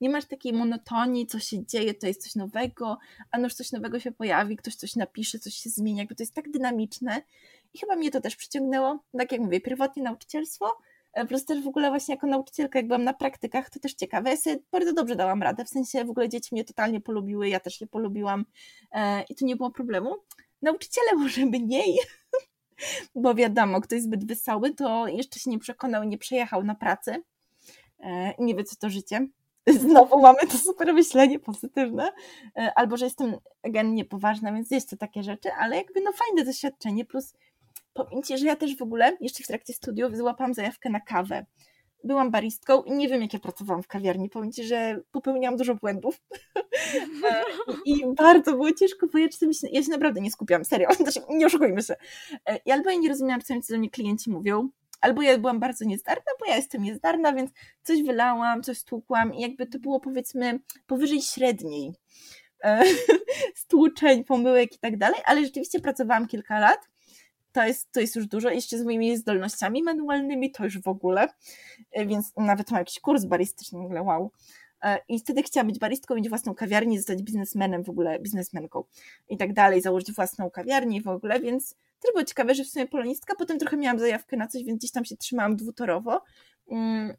nie masz takiej monotonii, co się dzieje, to jest coś nowego, a noż coś nowego się pojawi, ktoś coś napisze, coś się zmienia, jakby to jest tak dynamiczne i chyba mnie to też przyciągnęło, tak jak mówię, pierwotnie nauczycielstwo, e, plus też w ogóle właśnie jako nauczycielka, jak byłam na praktykach, to też ciekawe, ja sobie bardzo dobrze dałam radę, w sensie w ogóle dzieci mnie totalnie polubiły, ja też je polubiłam e, i tu nie było problemu. Nauczyciele może mniej, bo wiadomo, ktoś zbyt wesoły, to jeszcze się nie przekonał, nie przejechał na pracę e, nie wie, co to życie. Znowu mamy to super myślenie pozytywne, e, albo że jestem gen niepoważna, więc jest to takie rzeczy, ale jakby no fajne doświadczenie, plus powiem Ci, że ja też w ogóle jeszcze w trakcie studiów złapałam zajawkę na kawę. Byłam baristką i nie wiem, jak ja pracowałam w kawiarni. Powiem Ci, że popełniałam dużo błędów e, i bardzo było ciężko, bo ja, się, ja się naprawdę nie skupiam, serio, nie oszukujmy się. E, I albo ja nie rozumiałam, co mi do mnie klienci mówią, albo ja byłam bardzo niezdarna, bo ja jestem niezdarna, więc coś wylałam, coś stłukłam i jakby to było powiedzmy powyżej średniej e, stłuczeń, pomyłek i tak dalej, ale rzeczywiście pracowałam kilka lat. To jest, to jest już dużo, jeszcze z moimi zdolnościami manualnymi to już w ogóle, e, więc nawet mam jakiś kurs baristyczny, w ogóle wow. E, I wtedy chciałam być baristką, mieć własną kawiarnię, zostać biznesmenem w ogóle, biznesmenką i tak dalej, założyć własną kawiarnię w ogóle, więc też było ciekawe, że w sumie polonistka, potem trochę miałam zajawkę na coś, więc gdzieś tam się trzymałam dwutorowo, mm,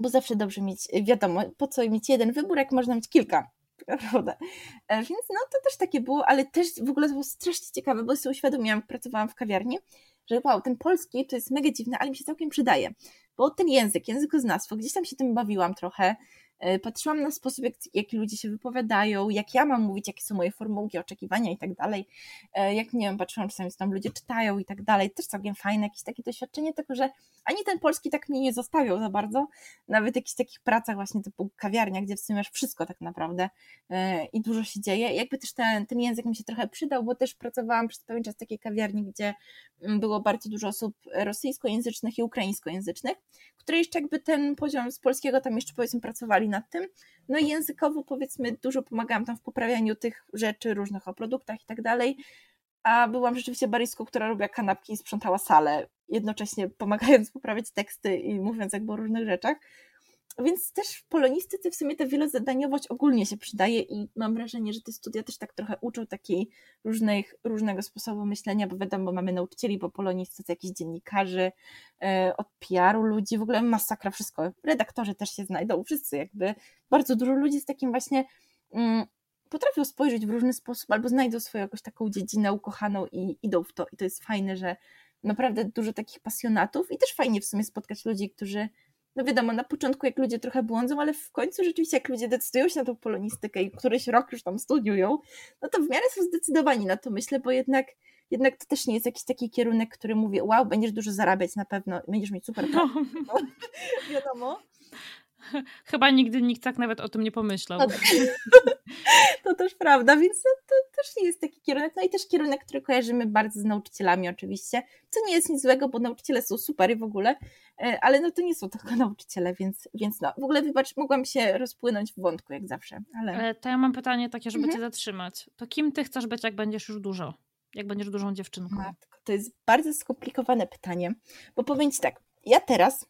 bo zawsze dobrze mieć, wiadomo, po co mieć jeden wybór, jak można mieć kilka, prawda? E, więc no to też takie było, ale też w ogóle to było strasznie ciekawe, bo sobie uświadomiłam, pracowałam w kawiarni, że wow, ten polski to jest mega dziwny, ale mi się całkiem przydaje, bo ten język, językoznawstwo, gdzieś tam się tym bawiłam trochę, E, patrzyłam na sposób, jak, jak ludzie się wypowiadają, jak ja mam mówić, jakie są moje formułki, oczekiwania i tak dalej. E, jak nie wiem, patrzyłam czasami, co tam ludzie czytają i tak dalej. Też całkiem fajne, jakieś takie doświadczenie, tylko że ani ten polski tak mnie nie zostawiał za bardzo, nawet w jakichś takich pracach właśnie typu kawiarnia, gdzie w sumie masz wszystko tak naprawdę e, i dużo się dzieje. Jakby też ten, ten język mi się trochę przydał, bo też pracowałam przez pewien czas w takiej kawiarni, gdzie mm, było bardzo dużo osób rosyjskojęzycznych i ukraińskojęzycznych, które jeszcze jakby ten poziom z polskiego tam jeszcze powiedzmy pracowali nad tym. No i językowo powiedzmy dużo pomagałam tam w poprawianiu tych rzeczy różnych o produktach i tak dalej, a byłam rzeczywiście baristką, która robiła kanapki i sprzątała salę, jednocześnie pomagając poprawiać teksty i mówiąc jakby o różnych rzeczach. Więc też w polonistyce w sumie ta wielozadaniowość ogólnie się przydaje i mam wrażenie, że te studia też tak trochę uczą takiej różnych, różnego sposobu myślenia, bo wiadomo, mamy nauczycieli po polonistyce, jakichś dziennikarzy, e, od PR-u ludzi, w ogóle masakra, wszystko. Redaktorzy też się znajdą, wszyscy jakby. Bardzo dużo ludzi z takim właśnie mm, potrafią spojrzeć w różny sposób albo znajdą swoją jakąś taką dziedzinę ukochaną i idą w to. I to jest fajne, że naprawdę dużo takich pasjonatów i też fajnie w sumie spotkać ludzi, którzy no wiadomo, na początku jak ludzie trochę błądzą, ale w końcu rzeczywiście jak ludzie decydują się na tą polonistykę i któryś rok już tam studiują, no to w miarę są zdecydowani na to, myślę, bo jednak, jednak to też nie jest jakiś taki kierunek, który mówi, wow, będziesz dużo zarabiać na pewno, będziesz mieć super no. no. wiadomo. Chyba nigdy nikt tak nawet o tym nie pomyślał. No tak. to też prawda, więc to, to, też nie jest taki kierunek. No i też kierunek, który kojarzymy bardzo z nauczycielami oczywiście, co nie jest nic złego, bo nauczyciele są super i w ogóle, e, ale no to nie są tylko nauczyciele, więc, więc no, w ogóle wybacz, mogłam się rozpłynąć w wątku jak zawsze. Ale... E, to ja mam pytanie takie, żeby mhm. cię zatrzymać. To kim ty chcesz być, jak będziesz już dużo? Jak będziesz dużą dziewczynką? Matko, to jest bardzo skomplikowane pytanie, bo powiem ci tak, ja teraz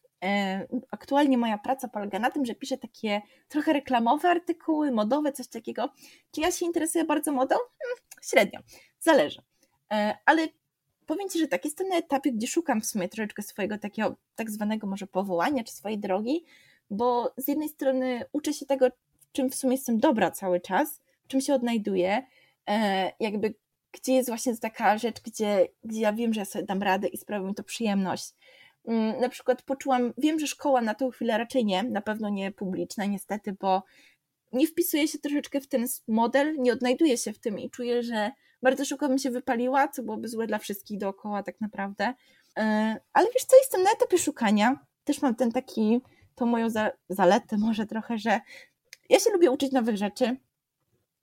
aktualnie moja praca polega na tym, że piszę takie trochę reklamowe artykuły, modowe, coś takiego. Czy ja się interesuję bardzo modą? Hmm, średnio, zależy. E, ale powiem Ci, że tak, jestem na etapie, gdzie szukam w sumie troszeczkę swojego takiego tak zwanego może powołania, czy swojej drogi, bo z jednej strony uczę się tego, czym w sumie jestem dobra cały czas, czym się odnajduję, e, jakby gdzie jest właśnie taka rzecz, gdzie, gdzie ja wiem, że ja sobie dam radę i sprawia mi to przyjemność na przykład poczułam, wiem, że szkoła na tą chwilę raczej nie, na pewno nie publiczna niestety, bo nie wpisuję się troszeczkę w ten model, nie odnajduję się w tym i czuję, że bardzo szybko bym się wypaliła, co byłoby złe dla wszystkich dookoła tak naprawdę. E, ale wiesz co, jestem na etapie szukania. Też mam ten taki, tą moją za, zaletę może trochę, że ja się lubię uczyć nowych rzeczy.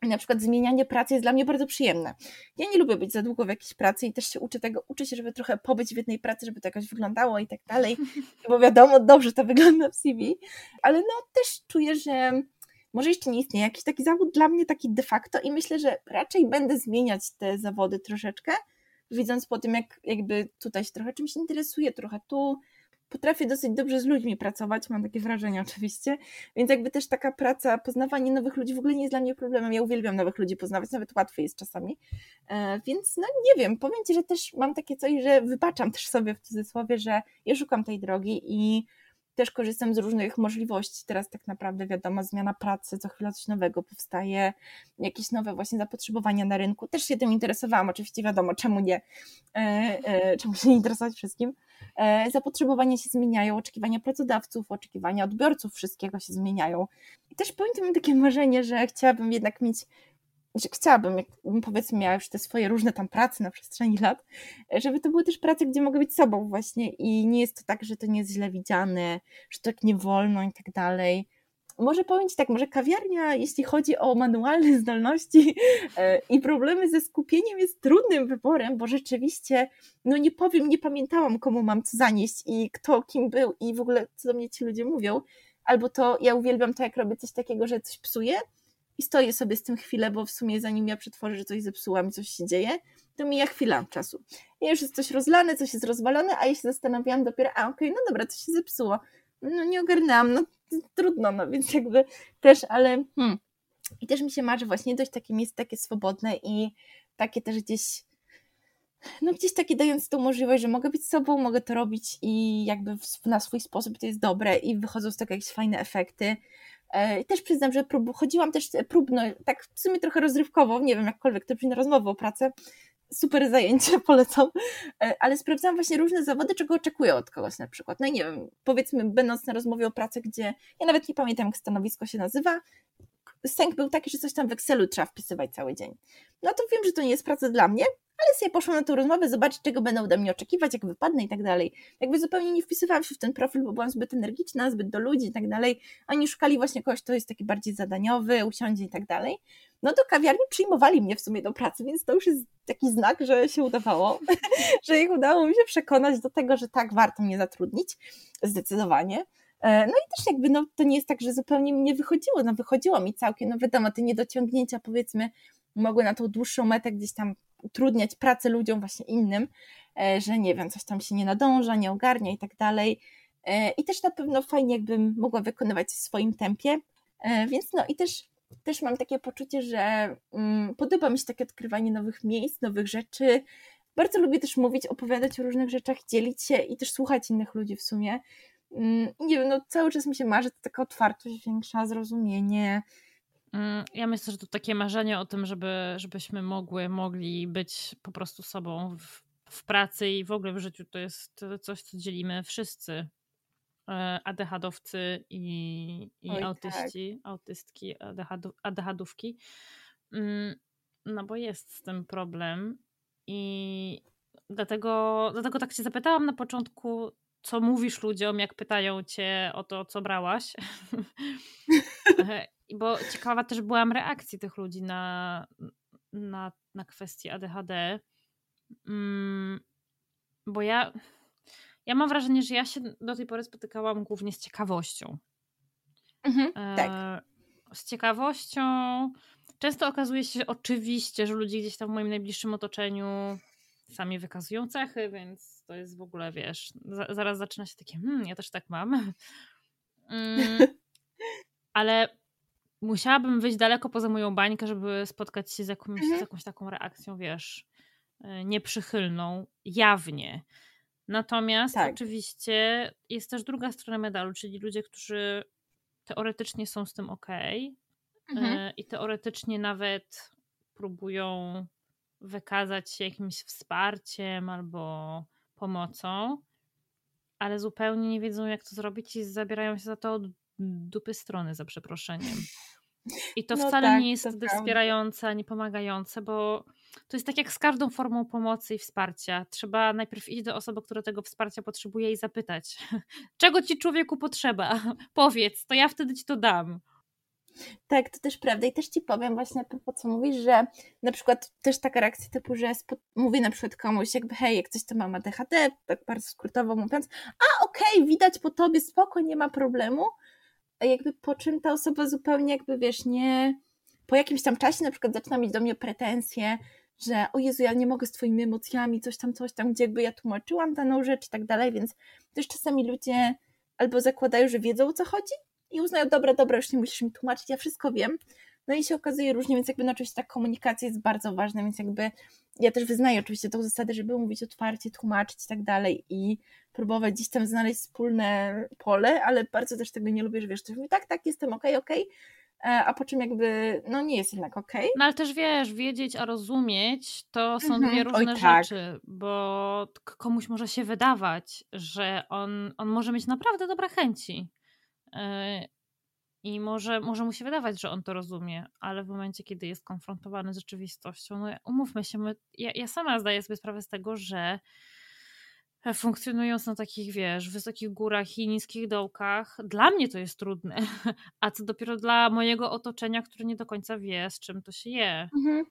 Na przykład zmienianie pracy jest dla mnie bardzo przyjemne. Ja nie lubię być za długo w jakiejś pracy i też się uczę tego, uczę się, żeby trochę pobyć w jednej pracy, żeby to jakoś wyglądało i tak dalej, bo wiadomo, dobrze to wygląda w CV, ale no też czuję, że może jeszcze nie istnieje jakiś taki zawód dla mnie taki de facto i myślę, że raczej będę zmieniać te zawody troszeczkę, widząc po tym, jak jakby tutaj się trochę czymś interesuję, trochę tu, potrafię dosyć dobrze z ludźmi pracować, mam takie wrażenie oczywiście, więc jakby też taka praca, poznawanie nowych ludzi w ogóle nie jest dla mnie problemem, ja uwielbiam nowych ludzi poznawać, nawet łatwiej jest czasami, e, więc no nie wiem, powiem Ci, że też mam takie coś, że wybaczam też sobie w cudzysłowie, że ja szukam tej drogi i też korzystam z różnych możliwości. Teraz tak naprawdę wiadomo, zmiana pracy, co chwila coś nowego powstaje, jakieś nowe właśnie zapotrzebowania na rynku. Też się tym interesowałam, oczywiście wiadomo, czemu nie, e, e, czemu się nie interesować wszystkim. E, zapotrzebowania się zmieniają, oczekiwania pracodawców, oczekiwania odbiorców, wszystkiego się zmieniają. I też pamiętam takie marzenie, że chciałabym jednak mieć że chciałabym, powiedzmy miała już te swoje różne tam prace na przestrzeni lat, żeby to były też prace, gdzie mogę być sobą właśnie i nie jest to tak, że to nie jest źle widziane, że tak nie wolno i tak dalej. Może powiem Ci tak, może kawiarnia, jeśli chodzi o manualne zdolności e, i problemy ze skupieniem, jest trudnym wyborem, bo rzeczywiście, no nie powiem, nie pamiętałam, komu mam co zanieść i kto kim był i w ogóle co do mnie ci ludzie mówią. Albo to ja uwielbiam to, jak robię coś takiego, że coś psuję, i stoję sobie z tym chwilę, bo w sumie zanim ja przetworzę, że coś zepsułam i coś się dzieje, to mija chwila czasu. I już jest coś rozlane, coś jest rozwalone, a ja się zastanawiałam dopiero, a okej, okay, no dobra, to się zepsuło. No nie ogarnęłam, no trudno, no więc jakby też, ale hmm. i też mi się marzy właśnie dość takie miejsce takie swobodne i takie też gdzieś no gdzieś takie dając tą możliwość, że mogę być sobą, mogę to robić i jakby na swój sposób to jest dobre i wychodzą z tego jakieś fajne efekty. E, I też przyznam, że prób, chodziłam też próbno, tak w sumie trochę rozrywkowo, nie wiem, jakkolwiek to brzmi na rozmowę o pracę, super zajęcie, polecam, e, ale sprawdzałam właśnie różne zawody, czego oczekuję od kogoś na przykład. No i nie wiem, powiedzmy, będąc na rozmowie o pracy, gdzie ja nawet nie pamiętam, jak stanowisko się nazywa, sęk był taki, że coś tam w Excelu trzeba wpisywać cały dzień. No to wiem, że to nie jest praca dla mnie, ale sobie poszłam na tę rozmowę, zobaczyć, czego będą ode mnie oczekiwać, jak wypadnę i tak dalej. Jakby zupełnie nie wpisywałam się w ten profil, bo byłam zbyt energiczna, zbyt do ludzi i tak dalej. Oni szukali właśnie kogoś, kto jest taki bardziej zadaniowy, usiądzie i tak dalej. No do kawiarni przyjmowali mnie w sumie do pracy, więc to już jest taki znak, że się udawało, że ich udało mi się przekonać do tego, że tak, warto mnie zatrudnić, zdecydowanie. E, no i też jakby no, to nie jest tak, że zupełnie mi nie wychodziło, no wychodziło mi całkiem, no wiadomo, te niedociągnięcia powiedzmy mogły na tą dłuższą metę gdzieś tam utrudniać pracę ludziom właśnie innym, e, że nie wiem, coś tam się nie nadąża, nie ogarnia i tak dalej. E, I też na pewno fajnie, jakbym mogła wykonywać w swoim tempie. Więc no i też, też mam takie poczucie, że um, podoba mi się takie odkrywanie nowych miejsc, nowych rzeczy. Bardzo lubię też mówić, opowiadać o różnych rzeczach, dzielić się i też słuchać innych ludzi w sumie. Um, nie wiem, no cały czas mi się marzy to taka otwartość większa, zrozumienie, Mm, ja myślę, że to takie marzenie o tym, żeby, żebyśmy mogły, mogli być po prostu sobą w, w pracy i w ogóle w życiu, to jest coś, co dzielimy wszyscy. E, ADHDowcy i, i Oj, autyści, tak. autystki, ADHDówki. Mm, no bo jest z tym problem i dlatego, dlatego tak się zapytałam na początku, co mówisz ludziom, jak pytają cię o to, co brałaś. E, bo ciekawa też byłam reakcji tych ludzi na, na, na kwestię ADHD. Mm, bo ja, ja mam wrażenie, że ja się do tej pory spotykałam głównie z ciekawością. Mhm, tak. E, z ciekawością. Często okazuje się oczywiście, że ludzie gdzieś tam w moim najbliższym otoczeniu sami wykazują cechy, więc to jest w ogóle, wiesz, za, zaraz zaczyna się takie, hmm, ja też tak mam. Mm, ale musiałabym wyjść daleko poza moją bańkę, żeby spotkać się z jakąś, mhm. z jakąś taką reakcją, wiesz, e, nieprzychylną, jawnie. Natomiast tak. oczywiście jest też druga strona medalu, czyli ludzie, którzy teoretycznie są z tym ok mhm. E, i teoretycznie nawet próbują wykazać się jakimś wsparciem albo pomocą, ale zupełnie nie wiedzą, jak to zrobić i zabierają się za to od dupy strony, za przeproszeniem. I to no wcale tak, nie jest wspierające ani pomagające, bo to jest tak jak z każdą formą pomocy i wsparcia. Trzeba najpierw iść do osoby, która tego wsparcia potrzebuje i zapytać, czego ci człowieku potrzeba? Powiedz, to ja wtedy ci to dam. Tak, to też prawda. I też ci powiem właśnie po co mówisz, że na przykład też taka reakcja typu, że mówię na przykład komuś jakby hej, jak coś to mam ADHD, tak bardzo skrótowo mówiąc, a okej, okay, widać po tobie, spoko, nie ma problemu, a jakby po czym ta osoba zupełnie jakby wiesz, nie po jakimś tam czasie na przykład zaczyna mieć do mnie pretensje, że o Jezu, ja nie mogę z twoimi emocjami, coś tam, coś tam, gdzie jakby ja tłumaczyłam daną rzecz i tak dalej, więc też czasami ludzie albo zakładają, że wiedzą o co chodzi i uznają, dobra, dobra, już nie musisz mi tłumaczyć, ja wszystko wiem. No i się okazuje różnie, więc jakby no oczywiście ta komunikacja jest bardzo ważna, więc jakby ja też wyznaję oczywiście tą zasadę, żeby mówić otwarcie, tłumaczyć i tak dalej i próbować gdzieś tam znaleźć wspólne pole, ale bardzo też tego nie lubię, że wiesz, ktoś mówi tak, tak, jestem okej, okay, okej, okay, a po czym jakby, no nie jest jednak okej. Okay. No ale też wiesz, wiedzieć, a rozumieć to są mhm. dwie różne Oj, tak. rzeczy, bo komuś może się wydawać, że on, on może mieć naprawdę dobre chęci e, i może, może mu się wydawać, że on to rozumie, ale w momencie, kiedy jest konfrontowany z rzeczywistością, no umówmy się, my, ja, ja sama zdaję sobie sprawę z tego, że funkcjonując na takich, wiesz, wysokich górach i niskich dołkach, dla mnie to jest trudne. A co dopiero dla mojego otoczenia, które nie do końca wie, z czym to się je. Mhm.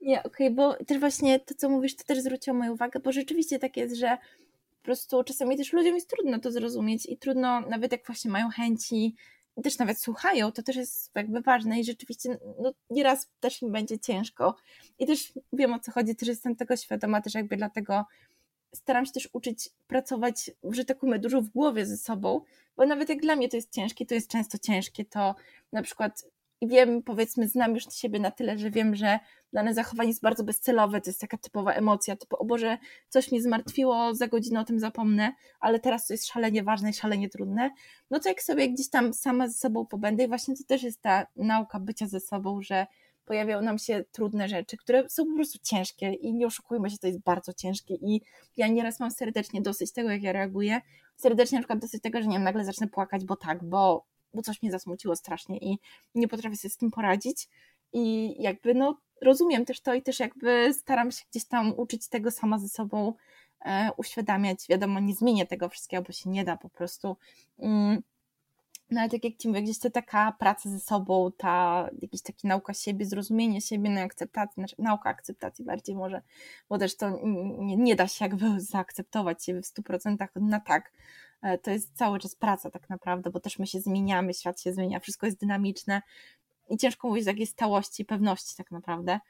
Nie, okej, okay, bo też właśnie to, co mówisz, to też zwróciło moją uwagę, bo rzeczywiście tak jest, że po prostu czasami też ludziom jest trudno to zrozumieć i trudno, nawet jak właśnie mają chęci, też nawet słuchają, to też jest jakby ważne i rzeczywiście no, nieraz też im będzie ciężko. I też wiem o co chodzi, też jestem tego świadoma, też jakby dlatego staram się też uczyć pracować, że tak powiem, dużo w głowie ze sobą, bo nawet jak dla mnie to jest ciężkie, to jest często ciężkie, to na przykład wiem, powiedzmy, znam już siebie na tyle, że wiem, że dane zachowanie jest bardzo bezcelowe, to jest taka typowa emocja, typu, o Boże, coś mnie zmartwiło, za godzinę o tym zapomnę, ale teraz to jest szalenie ważne i szalenie trudne, no to jak sobie gdzieś tam sama ze sobą pobędę i właśnie to też jest ta nauka bycia ze sobą, że pojawiają nam się trudne rzeczy, które są po prostu ciężkie i nie oszukujmy się, to jest bardzo ciężkie i ja nieraz mam serdecznie dosyć tego, jak ja reaguję, serdecznie na przykład dosyć tego, że nie wiem, nagle zacznę płakać, bo tak, bo, bo coś mnie zasmuciło strasznie i nie potrafię sobie z tym poradzić. I jakby no rozumiem też to i też jakby staram się gdzieś tam uczyć tego sama ze sobą, e, uświadamiać, wiadomo, nie zmienię tego wszystkiego, bo się nie da po prostu, mm, no ale tak jak Ci mówię, gdzieś to taka praca ze sobą, ta jakaś taka nauka siebie, zrozumienie siebie, no akceptacji, znaczy nauka akceptacji bardziej może, bo też to nie, nie da się jakby zaakceptować siebie w 100% na tak. E, to jest cały czas praca tak naprawdę, bo też my się zmieniamy, świat się zmienia, wszystko jest dynamiczne i ciężko mówić o jakiejś stałości, pewności tak naprawdę.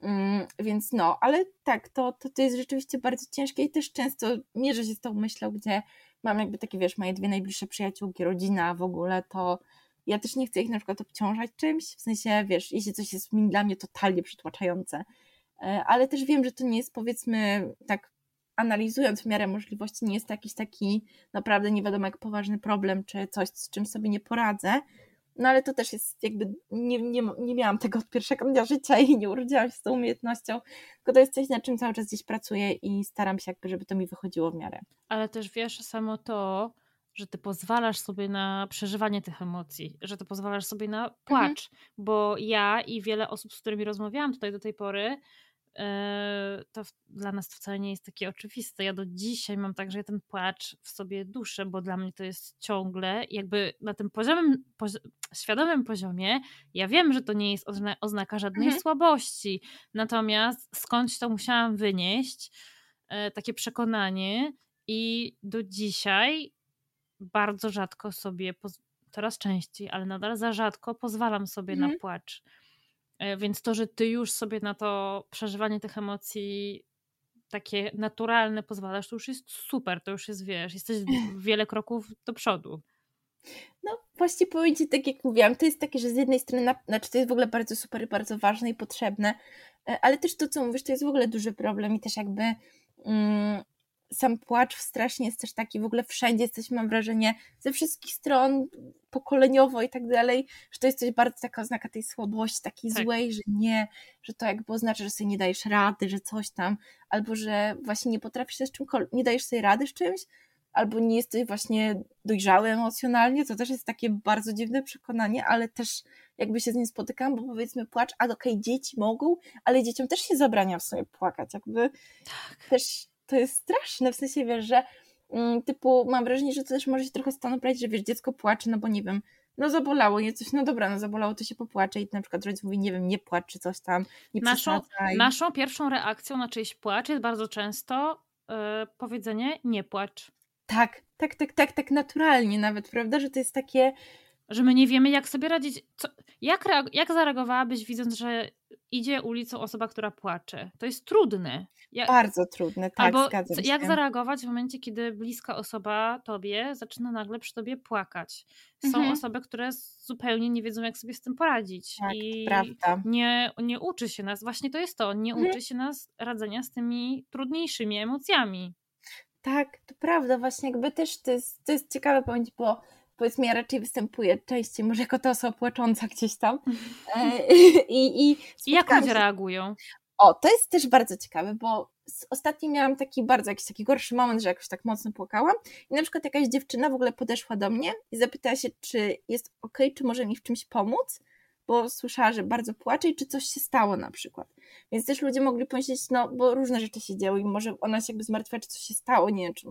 Mm, więc no, ale tak, to, to, to jest rzeczywiście bardzo ciężkie i też często mierzę się z tą myślą, gdzie mam jakby takie, wiesz, moje dwie najbliższe przyjaciółki, rodzina w ogóle, to ja też nie chcę ich na przykład obciążać czymś, w sensie, wiesz, jeśli coś jest dla mnie totalnie przytłaczające, e, ale też wiem, że to nie jest powiedzmy tak analizując w miarę możliwości, nie jest to jakiś taki naprawdę nie wiadomo jak poważny problem, czy coś, z czym sobie nie poradzę, no ale to też jest jakby, nie, nie, nie miałam tego od pierwszego dnia życia i nie urodziłam się z tą umiejętnością, tylko to jest coś, na czym cały czas gdzieś pracuję i staram się jakby, żeby to mi wychodziło w miarę. Ale też wiesz, samo to, że ty pozwalasz sobie na przeżywanie tych emocji, że ty pozwalasz sobie na płacz, mhm. bo ja i wiele osób, z którymi rozmawiałam tutaj do tej pory, to dla nas to wcale nie jest takie oczywiste. Ja do dzisiaj mam tak, że ja ten płacz w sobie duszę, bo dla mnie to jest ciągle jakby na tym poziomem, poz świadomym poziomie, ja wiem, że to nie jest ozna oznaka żadnej mhm. słabości, natomiast skądś to musiałam wynieść, e, takie przekonanie i do dzisiaj bardzo rzadko sobie, coraz częściej, ale nadal za rzadko pozwalam sobie mhm. na płacz. E, więc to, że ty już sobie na to przeżywanie tych emocji takie naturalne pozwalasz, to już jest super, to już jest, wiesz, jesteś wiele kroków do przodu. No właśnie powiem Ci, tak jak mówiłam, to jest takie, że z jednej strony, na, znaczy to jest w ogóle bardzo super, bardzo ważne i potrzebne, e, ale też to, co mówisz, to jest w ogóle duży problem i też jakby mm, sam płacz strasznie jest też taki w ogóle wszędzie jesteśmy, mam wrażenie, ze wszystkich stron, pokoleniowo i tak dalej, że to jest coś bardzo taka oznaka tej słabości, takiej tak. złej, że nie, że to jakby oznacza, że sobie nie dajesz rady, że coś tam, albo że właśnie nie potrafisz się z czymkolwiek, nie dajesz sobie rady z czymś, albo nie jesteś właśnie dojrzały emocjonalnie, to też jest takie bardzo dziwne przekonanie, ale też jakby się z nim spotykam, bo powiedzmy płacz, a okej, okay, dzieci mogą, ale dzieciom też się zabrania w sobie płakać, jakby tak. też to jest straszne, w sensie wiesz, że mm, typu mam wrażenie, że to też może się trochę stanu brać, że wiesz, dziecko płacze, no bo nie wiem, no zabolało je coś, no dobra, no zabolało, to się popłacze i na przykład rodzic mówi, nie wiem, nie płacz czy coś tam, nie naszą, naszą pierwszą reakcją na czyjś płacz jest bardzo często yy, powiedzenie nie płacz. Tak, tak, tak, tak, tak naturalnie nawet, prawda, że to jest takie... Że my nie wiemy, jak sobie radzić. Co, jak, jak zareagowałabyś, widząc, że idzie ulicą osoba, która płacze? To jest trudne. Jak, Bardzo trudne, tak, albo zgadzam się. Jak zareagować w momencie, kiedy bliska osoba tobie zaczyna nagle przy tobie płakać? Są mhm. osoby, które zupełnie nie wiedzą, jak sobie z tym poradzić. Tak, I prawda. Nie, nie uczy się nas, właśnie to jest to, nie mhm. uczy się nas radzenia z tymi trudniejszymi emocjami. Tak, to prawda, właśnie jakby też to jest, to jest ciekawe powiedzieć, bo powiedzmy ja raczej występuję częściej może jako ta osoba płacząca gdzieś tam. E, I, i, I jak ludzie się... reagują? O, to jest też bardzo ciekawe, bo ostatnio miałam taki bardzo jakiś taki gorszy moment, że jakoś tak mocno płakałam i na przykład jakaś dziewczyna w ogóle podeszła do mnie i zapytała się, czy jest ok, czy może mi w czymś pomóc, bo słyszała, że bardzo płacze i czy coś się stało na przykład. Więc też ludzie mogli pomyśleć, no bo różne rzeczy się działy i może ona się jakby zmartwiła, czy coś się stało, nie wiem, czy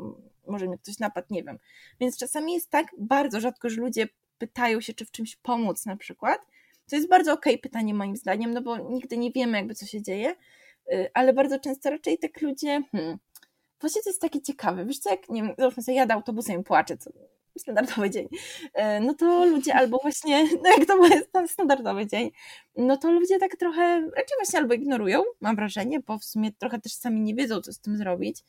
może mnie ktoś napadł, nie wiem. Więc czasami jest tak bardzo rzadko, że ludzie pytają się, czy w czymś pomóc na przykład. To jest bardzo okej okay pytanie moim zdaniem, no bo nigdy nie wiemy jakby co się dzieje, y, ale bardzo często raczej tak ludzie, hmm, właśnie to jest takie ciekawe, wiesz co, jak, nie wiem, załóżmy sobie, jadę autobusem i płaczę, co standardowy dzień, e, no to ludzie albo właśnie, no jak to jest standardowy dzień, no to ludzie tak trochę raczej właśnie albo ignorują, mam wrażenie, bo w sumie trochę też sami nie wiedzą, co z tym zrobić,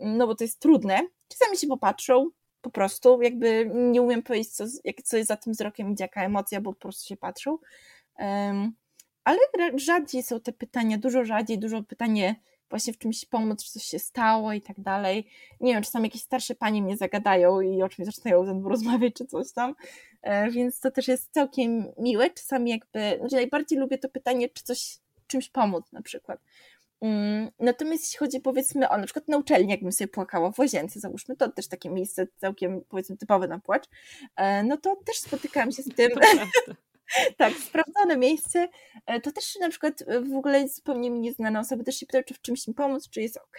no bo to jest trudne, czasami się popatrzą, po prostu, jakby nie umiem powiedzieć, co, co jest za tym wzrokiem, idzie jaka emocja, bo po prostu się patrzą. Um, ale rzadziej są te pytania, dużo rzadziej, dużo pytanie właśnie w czymś pomóc, czy coś się stało i tak dalej. Nie wiem, czasami jakieś starsze panie mnie zagadają i o czymś zaczynają ze mną rozmawiać, czy coś tam, e, więc to też jest całkiem miłe. Czasami jakby, znaczy najbardziej lubię to pytanie, czy coś, czymś pomóc na przykład. Mm, natomiast jeśli chodzi powiedzmy o na przykład na uczelni, jakbym sobie płakała w łazience, załóżmy, to też takie miejsce całkiem powiedzmy typowe na płacz, e, no to też spotykałam się z tym, tak, sprawdzone miejsce. E, to też na przykład e, w ogóle zupełnie mi nieznane osoby też się pytają, czy w czymś mi pomóc, czy jest ok.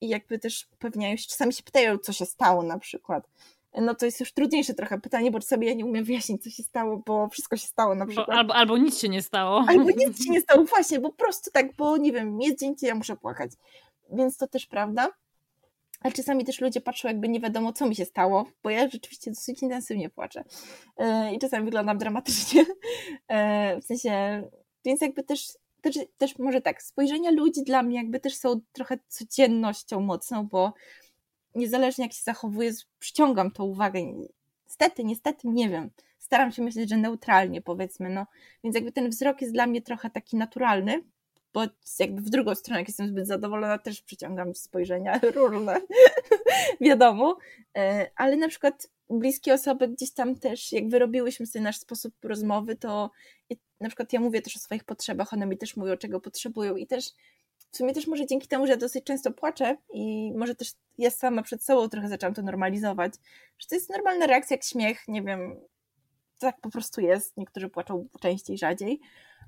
I jakby też upewniają się, czasami się pytają, co się stało na przykład. No to jest już trudniejsze trochę pytanie, bo czasami ja nie umiem wyjaśnić, co się stało, bo wszystko się stało na przykład. albo, albo nic się nie stało. Albo nic się nie stało, właśnie, bo po prostu tak, bo nie wiem, jest dzień, ja muszę płakać. Więc to też prawda ale czasami też ludzie patrzą, jakby nie wiadomo, co mi się stało, bo ja rzeczywiście dosyć intensywnie płaczę e, i czasami wyglądam dramatycznie. E, w sensie, więc jakby też, też, też może tak, spojrzenia ludzi dla mnie jakby też są trochę codziennością mocną, bo niezależnie jak się zachowuję, przyciągam tą uwagę. Niestety, niestety, nie wiem. Staram się myśleć, że neutralnie powiedzmy, no. Więc jakby ten wzrok jest dla mnie trochę taki naturalny, bo jakby w drugą stronę, jak jestem zbyt zadowolona, też przyciągam spojrzenia różne, wiadomo, e, ale na przykład bliskie osoby gdzieś tam też, jak wyrobiłyśmy sobie nasz sposób rozmowy, to na przykład ja mówię też o swoich potrzebach, one mi też mówią, czego potrzebują i też w sumie też może dzięki temu, że ja dosyć często płaczę i może też ja sama przed sobą trochę zaczęłam to normalizować, że to jest normalna reakcja jak śmiech, nie wiem, tak po prostu jest, niektórzy płaczą częściej, rzadziej,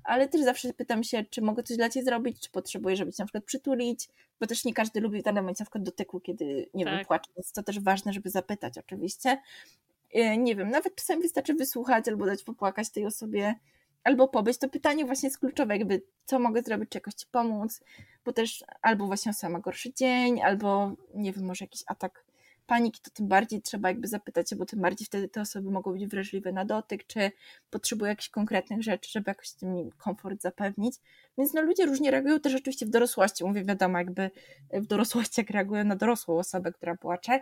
ale też zawsze pytam się, czy mogę coś dla Ciebie zrobić, czy potrzebuję, żeby Cię na przykład przytulić, bo też nie każdy lubi w danym momencie na przykład dotyku, kiedy, nie tak. wiem, płacze, więc to też ważne, żeby zapytać oczywiście. E, nie wiem, nawet czasami wystarczy wysłuchać albo dać popłakać tej osobie, albo pobyć. To pytanie właśnie jest kluczowe, jakby co mogę zrobić, czy jakoś Ci pomóc, bo też albo właśnie osoba ma gorszy dzień, albo nie wiem, może jakiś atak paniki, to tym bardziej trzeba jakby zapytać bo tym bardziej wtedy te osoby mogą być wrażliwe na dotyk, czy potrzebują jakichś konkretnych rzeczy, żeby jakoś tym komfort zapewnić. Więc no ludzie różnie reagują też oczywiście w dorosłości. Mówię, wiadomo, jakby w dorosłości jak reagują na dorosłą osobę, która płacze.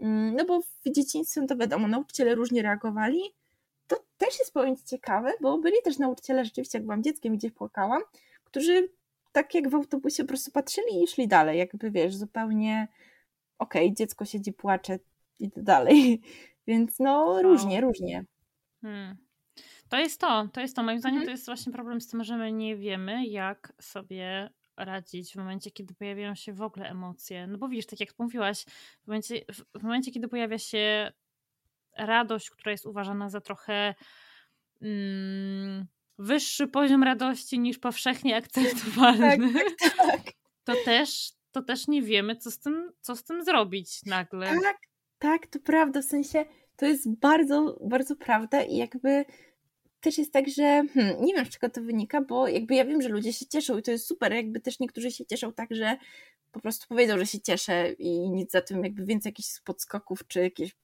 Mm, no bo w dzieciństwie no to wiadomo, nauczyciele różnie reagowali. To też jest pojęcie ciekawe, bo byli też nauczyciele rzeczywiście, jak byłam dzieckiem, gdzieś płakałam, którzy tak jak w autobusie po prostu patrzyli i szli dalej, jakby wiesz, zupełnie okej, okay, dziecko siedzi, płacze, idę dalej. Więc no różnie, różnie. Hmm. To jest to, to jest to. Moim zdaniem mhm. to jest właśnie problem z tym, że my nie wiemy, jak sobie radzić w momencie, kiedy pojawiają się w ogóle emocje. No bo widzisz, tak jak mówiłaś, w momencie, w momencie kiedy pojawia się radość, która jest uważana za trochę mm, wyższy poziom radości niż powszechnie akceptowalny, tak, tak, tak. to też to też nie wiemy, co z tym, co z tym zrobić nagle. Tak, tak, to prawda, w sensie to jest bardzo, bardzo prawda i jakby też jest tak, że hmm, nie wiem, z czego to wynika, bo jakby ja wiem, że ludzie się cieszą i to jest super, jakby też niektórzy się cieszą tak, że po prostu powiedzą, że się cieszę i nic za tym jakby więcej jakichś podskoków czy jakieś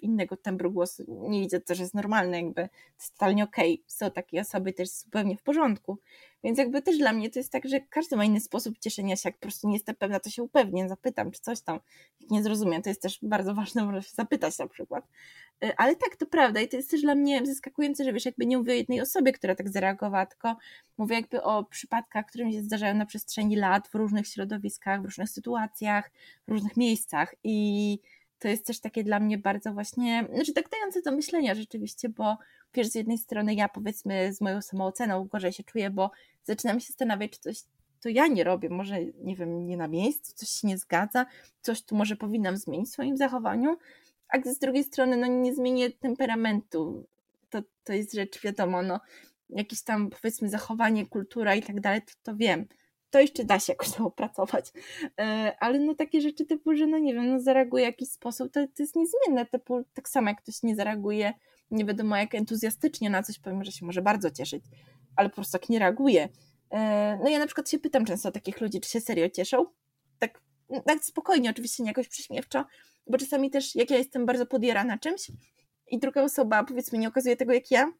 innego tembru głosu. Nie widzę, to też jest normalne, jakby totalnie okej, okay. są takie osoby też zupełnie w porządku, więc jakby też dla mnie to jest tak, że każdy ma inny sposób cieszenia się, jak po prostu nie jestem pewna, to się upewnię, zapytam, czy coś tam, jak nie zrozumiem, to jest też bardzo ważne, można się zapytać na przykład, y, ale tak, to prawda. I to jest też dla mnie zaskakujące, że wiesz, jakby nie mówię o jednej osobie, która tak zareagowała, tylko mówię jakby o przypadkach, które mi się zdarzają na przestrzeni lat w różnych środowiskach, w różnych sytuacjach, w różnych miejscach. I to jest też takie dla mnie bardzo właśnie, znaczy tak dające do myślenia rzeczywiście, bo wiesz, z jednej strony ja powiedzmy z moją samooceną gorzej się czuję, bo zaczynam się zastanawiać, czy coś to ja nie robię, może nie wiem, nie na miejscu, coś się nie zgadza, coś tu może powinnam zmienić w swoim zachowaniu, a z drugiej strony no nie zmienię temperamentu, to, to jest rzecz wiadomo, no jakieś tam powiedzmy zachowanie, kultura i tak dalej, to, to wiem, to jeszcze da się jakoś tam opracować. E, ale no takie rzeczy typu, że no nie wiem, no zareaguje w jakiś sposób, to, to jest niezmienne, typu tak samo jak ktoś nie zareaguje nie wiadomo jak entuzjastycznie na coś, powiem, że się może bardzo cieszyć, ale po prostu tak nie reaguje. E, no ja na przykład się pytam często takich ludzi, czy się serio cieszą, tak, tak spokojnie, oczywiście nie jakoś przyśmiewczo, bo czasami też jak ja jestem bardzo podjarana czymś i druga osoba powiedzmy nie okazuje tego jak ja,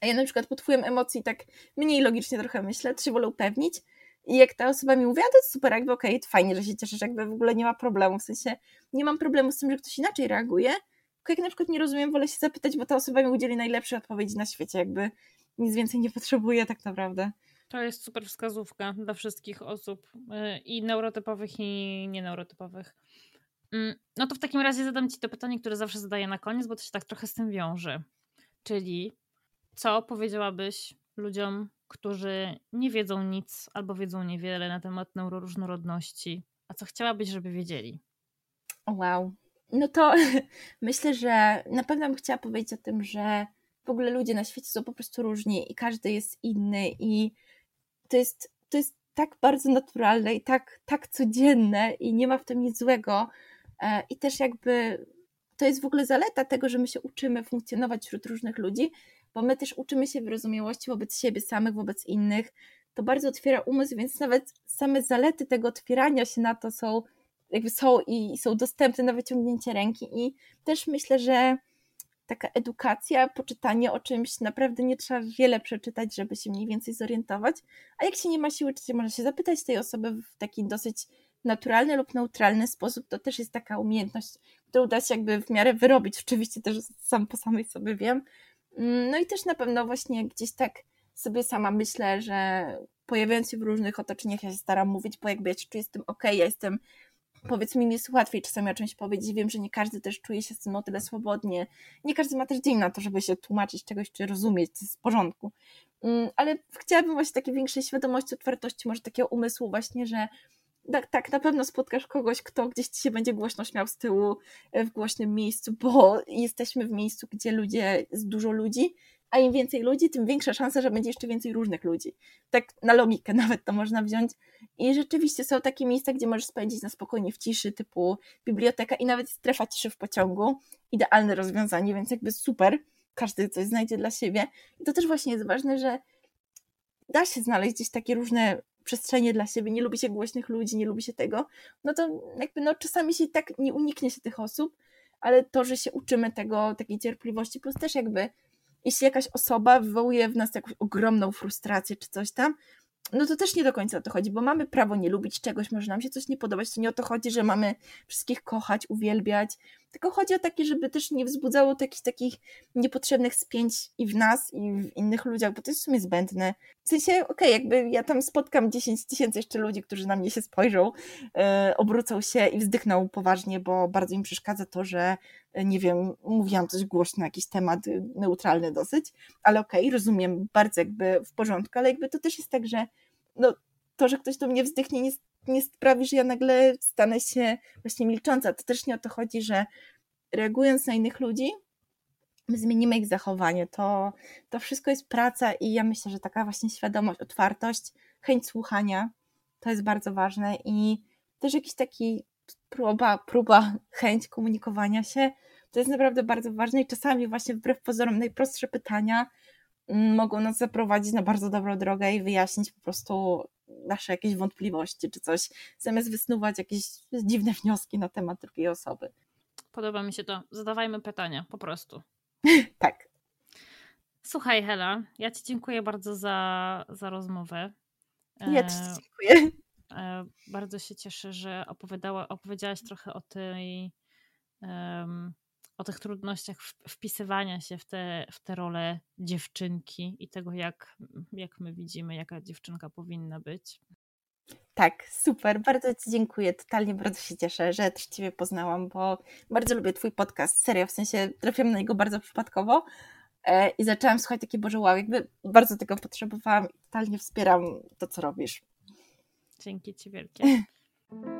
a ja na przykład pod wpływem emocji tak mniej logicznie trochę myślę, to się wolę upewnić, i jak ta osoba mi mówi, to jest super, jakby okej, okay, fajnie, że się cieszysz, jakby w ogóle nie ma problemu, w sensie nie mam problemu z tym, że ktoś inaczej reaguje, tylko jak na przykład nie rozumiem, wolę się zapytać, bo ta osoba mi udzieli najlepszej odpowiedzi na świecie, jakby nic więcej nie potrzebuję tak naprawdę. To jest super wskazówka dla wszystkich osób y, i neurotypowych i nieneurotypowych. Mm, no to w takim razie zadam Ci to pytanie, które zawsze zadaję na koniec, bo to się tak trochę z tym wiąże. Czyli co powiedziałabyś ludziom, którzy nie wiedzą nic albo wiedzą niewiele na temat neuroróżnorodności, a co chciałabyś, żeby wiedzieli? Wow. No to myślę, że na pewno bym chciała powiedzieć o tym, że w ogóle ludzie na świecie są po prostu różni i każdy jest inny i to jest, to jest tak bardzo naturalne i tak, tak codzienne i nie ma w tym nic złego e, i też jakby to jest w ogóle zaleta tego, że my się uczymy funkcjonować wśród różnych ludzi, bo my też uczymy się wyrozumiałości wobec siebie samych, wobec innych. To bardzo otwiera umysł, więc nawet same zalety tego otwierania się na to są, jakby są i są dostępne na wyciągnięcie ręki. I też myślę, że taka edukacja, poczytanie o czymś, naprawdę nie trzeba wiele przeczytać, żeby się mniej więcej zorientować. A jak się nie ma siły, czy się może się zapytać tej osoby w taki dosyć naturalny lub neutralny sposób, to też jest taka umiejętność, którą da się jakby w miarę wyrobić. Oczywiście też sam po samej sobie wiem, no i też na pewno właśnie gdzieś tak sobie sama myślę, że pojawiając się w różnych otoczeniach, ja się staram mówić, bo jakby ja się czuję z tym ok, ja jestem, powiedzmy mi jest łatwiej czasami o czymś powiedzieć, wiem, że nie każdy też czuje się z tym o tyle swobodnie, nie każdy ma też dzień na to, żeby się tłumaczyć czegoś, czy rozumieć, to jest w porządku, mm, ale chciałabym właśnie takiej większej świadomości, otwartości, może takiego umysłu właśnie, że tak, tak, na pewno spotkasz kogoś, kto gdzieś ci się będzie głośno śmiał z tyłu e, w głośnym miejscu, bo jesteśmy w miejscu, gdzie ludzie, jest dużo ludzi, a im więcej ludzi, tym większa szansa, że będzie jeszcze więcej różnych ludzi. Tak na logikę nawet to można wziąć. I rzeczywiście są takie miejsca, gdzie możesz spędzić na spokojnie w ciszy, typu biblioteka i nawet strefa ciszy w pociągu. Idealne rozwiązanie, więc jakby super. Każdy coś znajdzie dla siebie. I to też właśnie jest ważne, że da się znaleźć gdzieś takie różne przestrzenie dla siebie, nie lubi się głośnych ludzi, nie lubi się tego, no to jakby no czasami się tak nie uniknie się tych osób, ale to, że się uczymy tego, takiej cierpliwości, plus też jakby jeśli jakaś osoba wywołuje w nas jakąś ogromną frustrację czy coś tam, no to też nie do końca o to chodzi, bo mamy prawo nie lubić czegoś, może nam się coś nie podobać, to nie o to chodzi, że mamy wszystkich kochać, uwielbiać, tylko chodzi o takie, żeby też nie wzbudzało takich takich niepotrzebnych spięć i w nas, i w innych ludziach, bo to jest w sumie zbędne. W sensie, okej, okay, jakby ja tam spotkam 10 tysięcy jeszcze ludzi, którzy na mnie się spojrzą, yy, obrócą się i wzdychną poważnie, bo bardzo im przeszkadza to, że e, nie wiem, mówiłam coś głośno, jakiś temat e, neutralny dosyć, ale okej, okay, rozumiem, bardzo jakby w porządku, ale jakby to też jest tak, że no, to, że ktoś do mnie wzdychnie, nie, nie sprawi, że ja nagle stanę się właśnie milcząca. To też nie o to chodzi, że reagując na innych ludzi, my zmienimy ich zachowanie. To, to wszystko jest praca i ja myślę, że taka właśnie świadomość, otwartość, chęć słuchania to jest bardzo ważne i też jakiś taki próba, próba, chęć komunikowania się, to jest naprawdę bardzo ważne i czasami właśnie wbrew pozorom najprostsze pytania mogą nas zaprowadzić na bardzo dobrą drogę i wyjaśnić po prostu nasze jakieś wątpliwości czy coś, zamiast wysnuwać jakieś dziwne wnioski na temat drugiej osoby. Podoba mi się to. Zadawajmy pytania, po prostu. tak. Słuchaj, Hela, ja Ci dziękuję bardzo za, za rozmowę. Ja Ci e, dziękuję. E, bardzo się cieszę, że opowiadała, opowiedziałaś trochę o tej um, o tych trudnościach wpisywania się w te, w te role dziewczynki i tego, jak, jak my widzimy, jaka dziewczynka powinna być. Tak, super, bardzo Ci dziękuję. Totalnie bardzo się cieszę, że też Ciebie poznałam, bo bardzo lubię Twój podcast. Serio, w sensie trafiłam na niego bardzo przypadkowo e, i zaczęłam słuchać takie, Boże, wow, jakby bardzo tego potrzebowałam i totalnie wspieram to, co robisz. Dzięki Ci wielkie.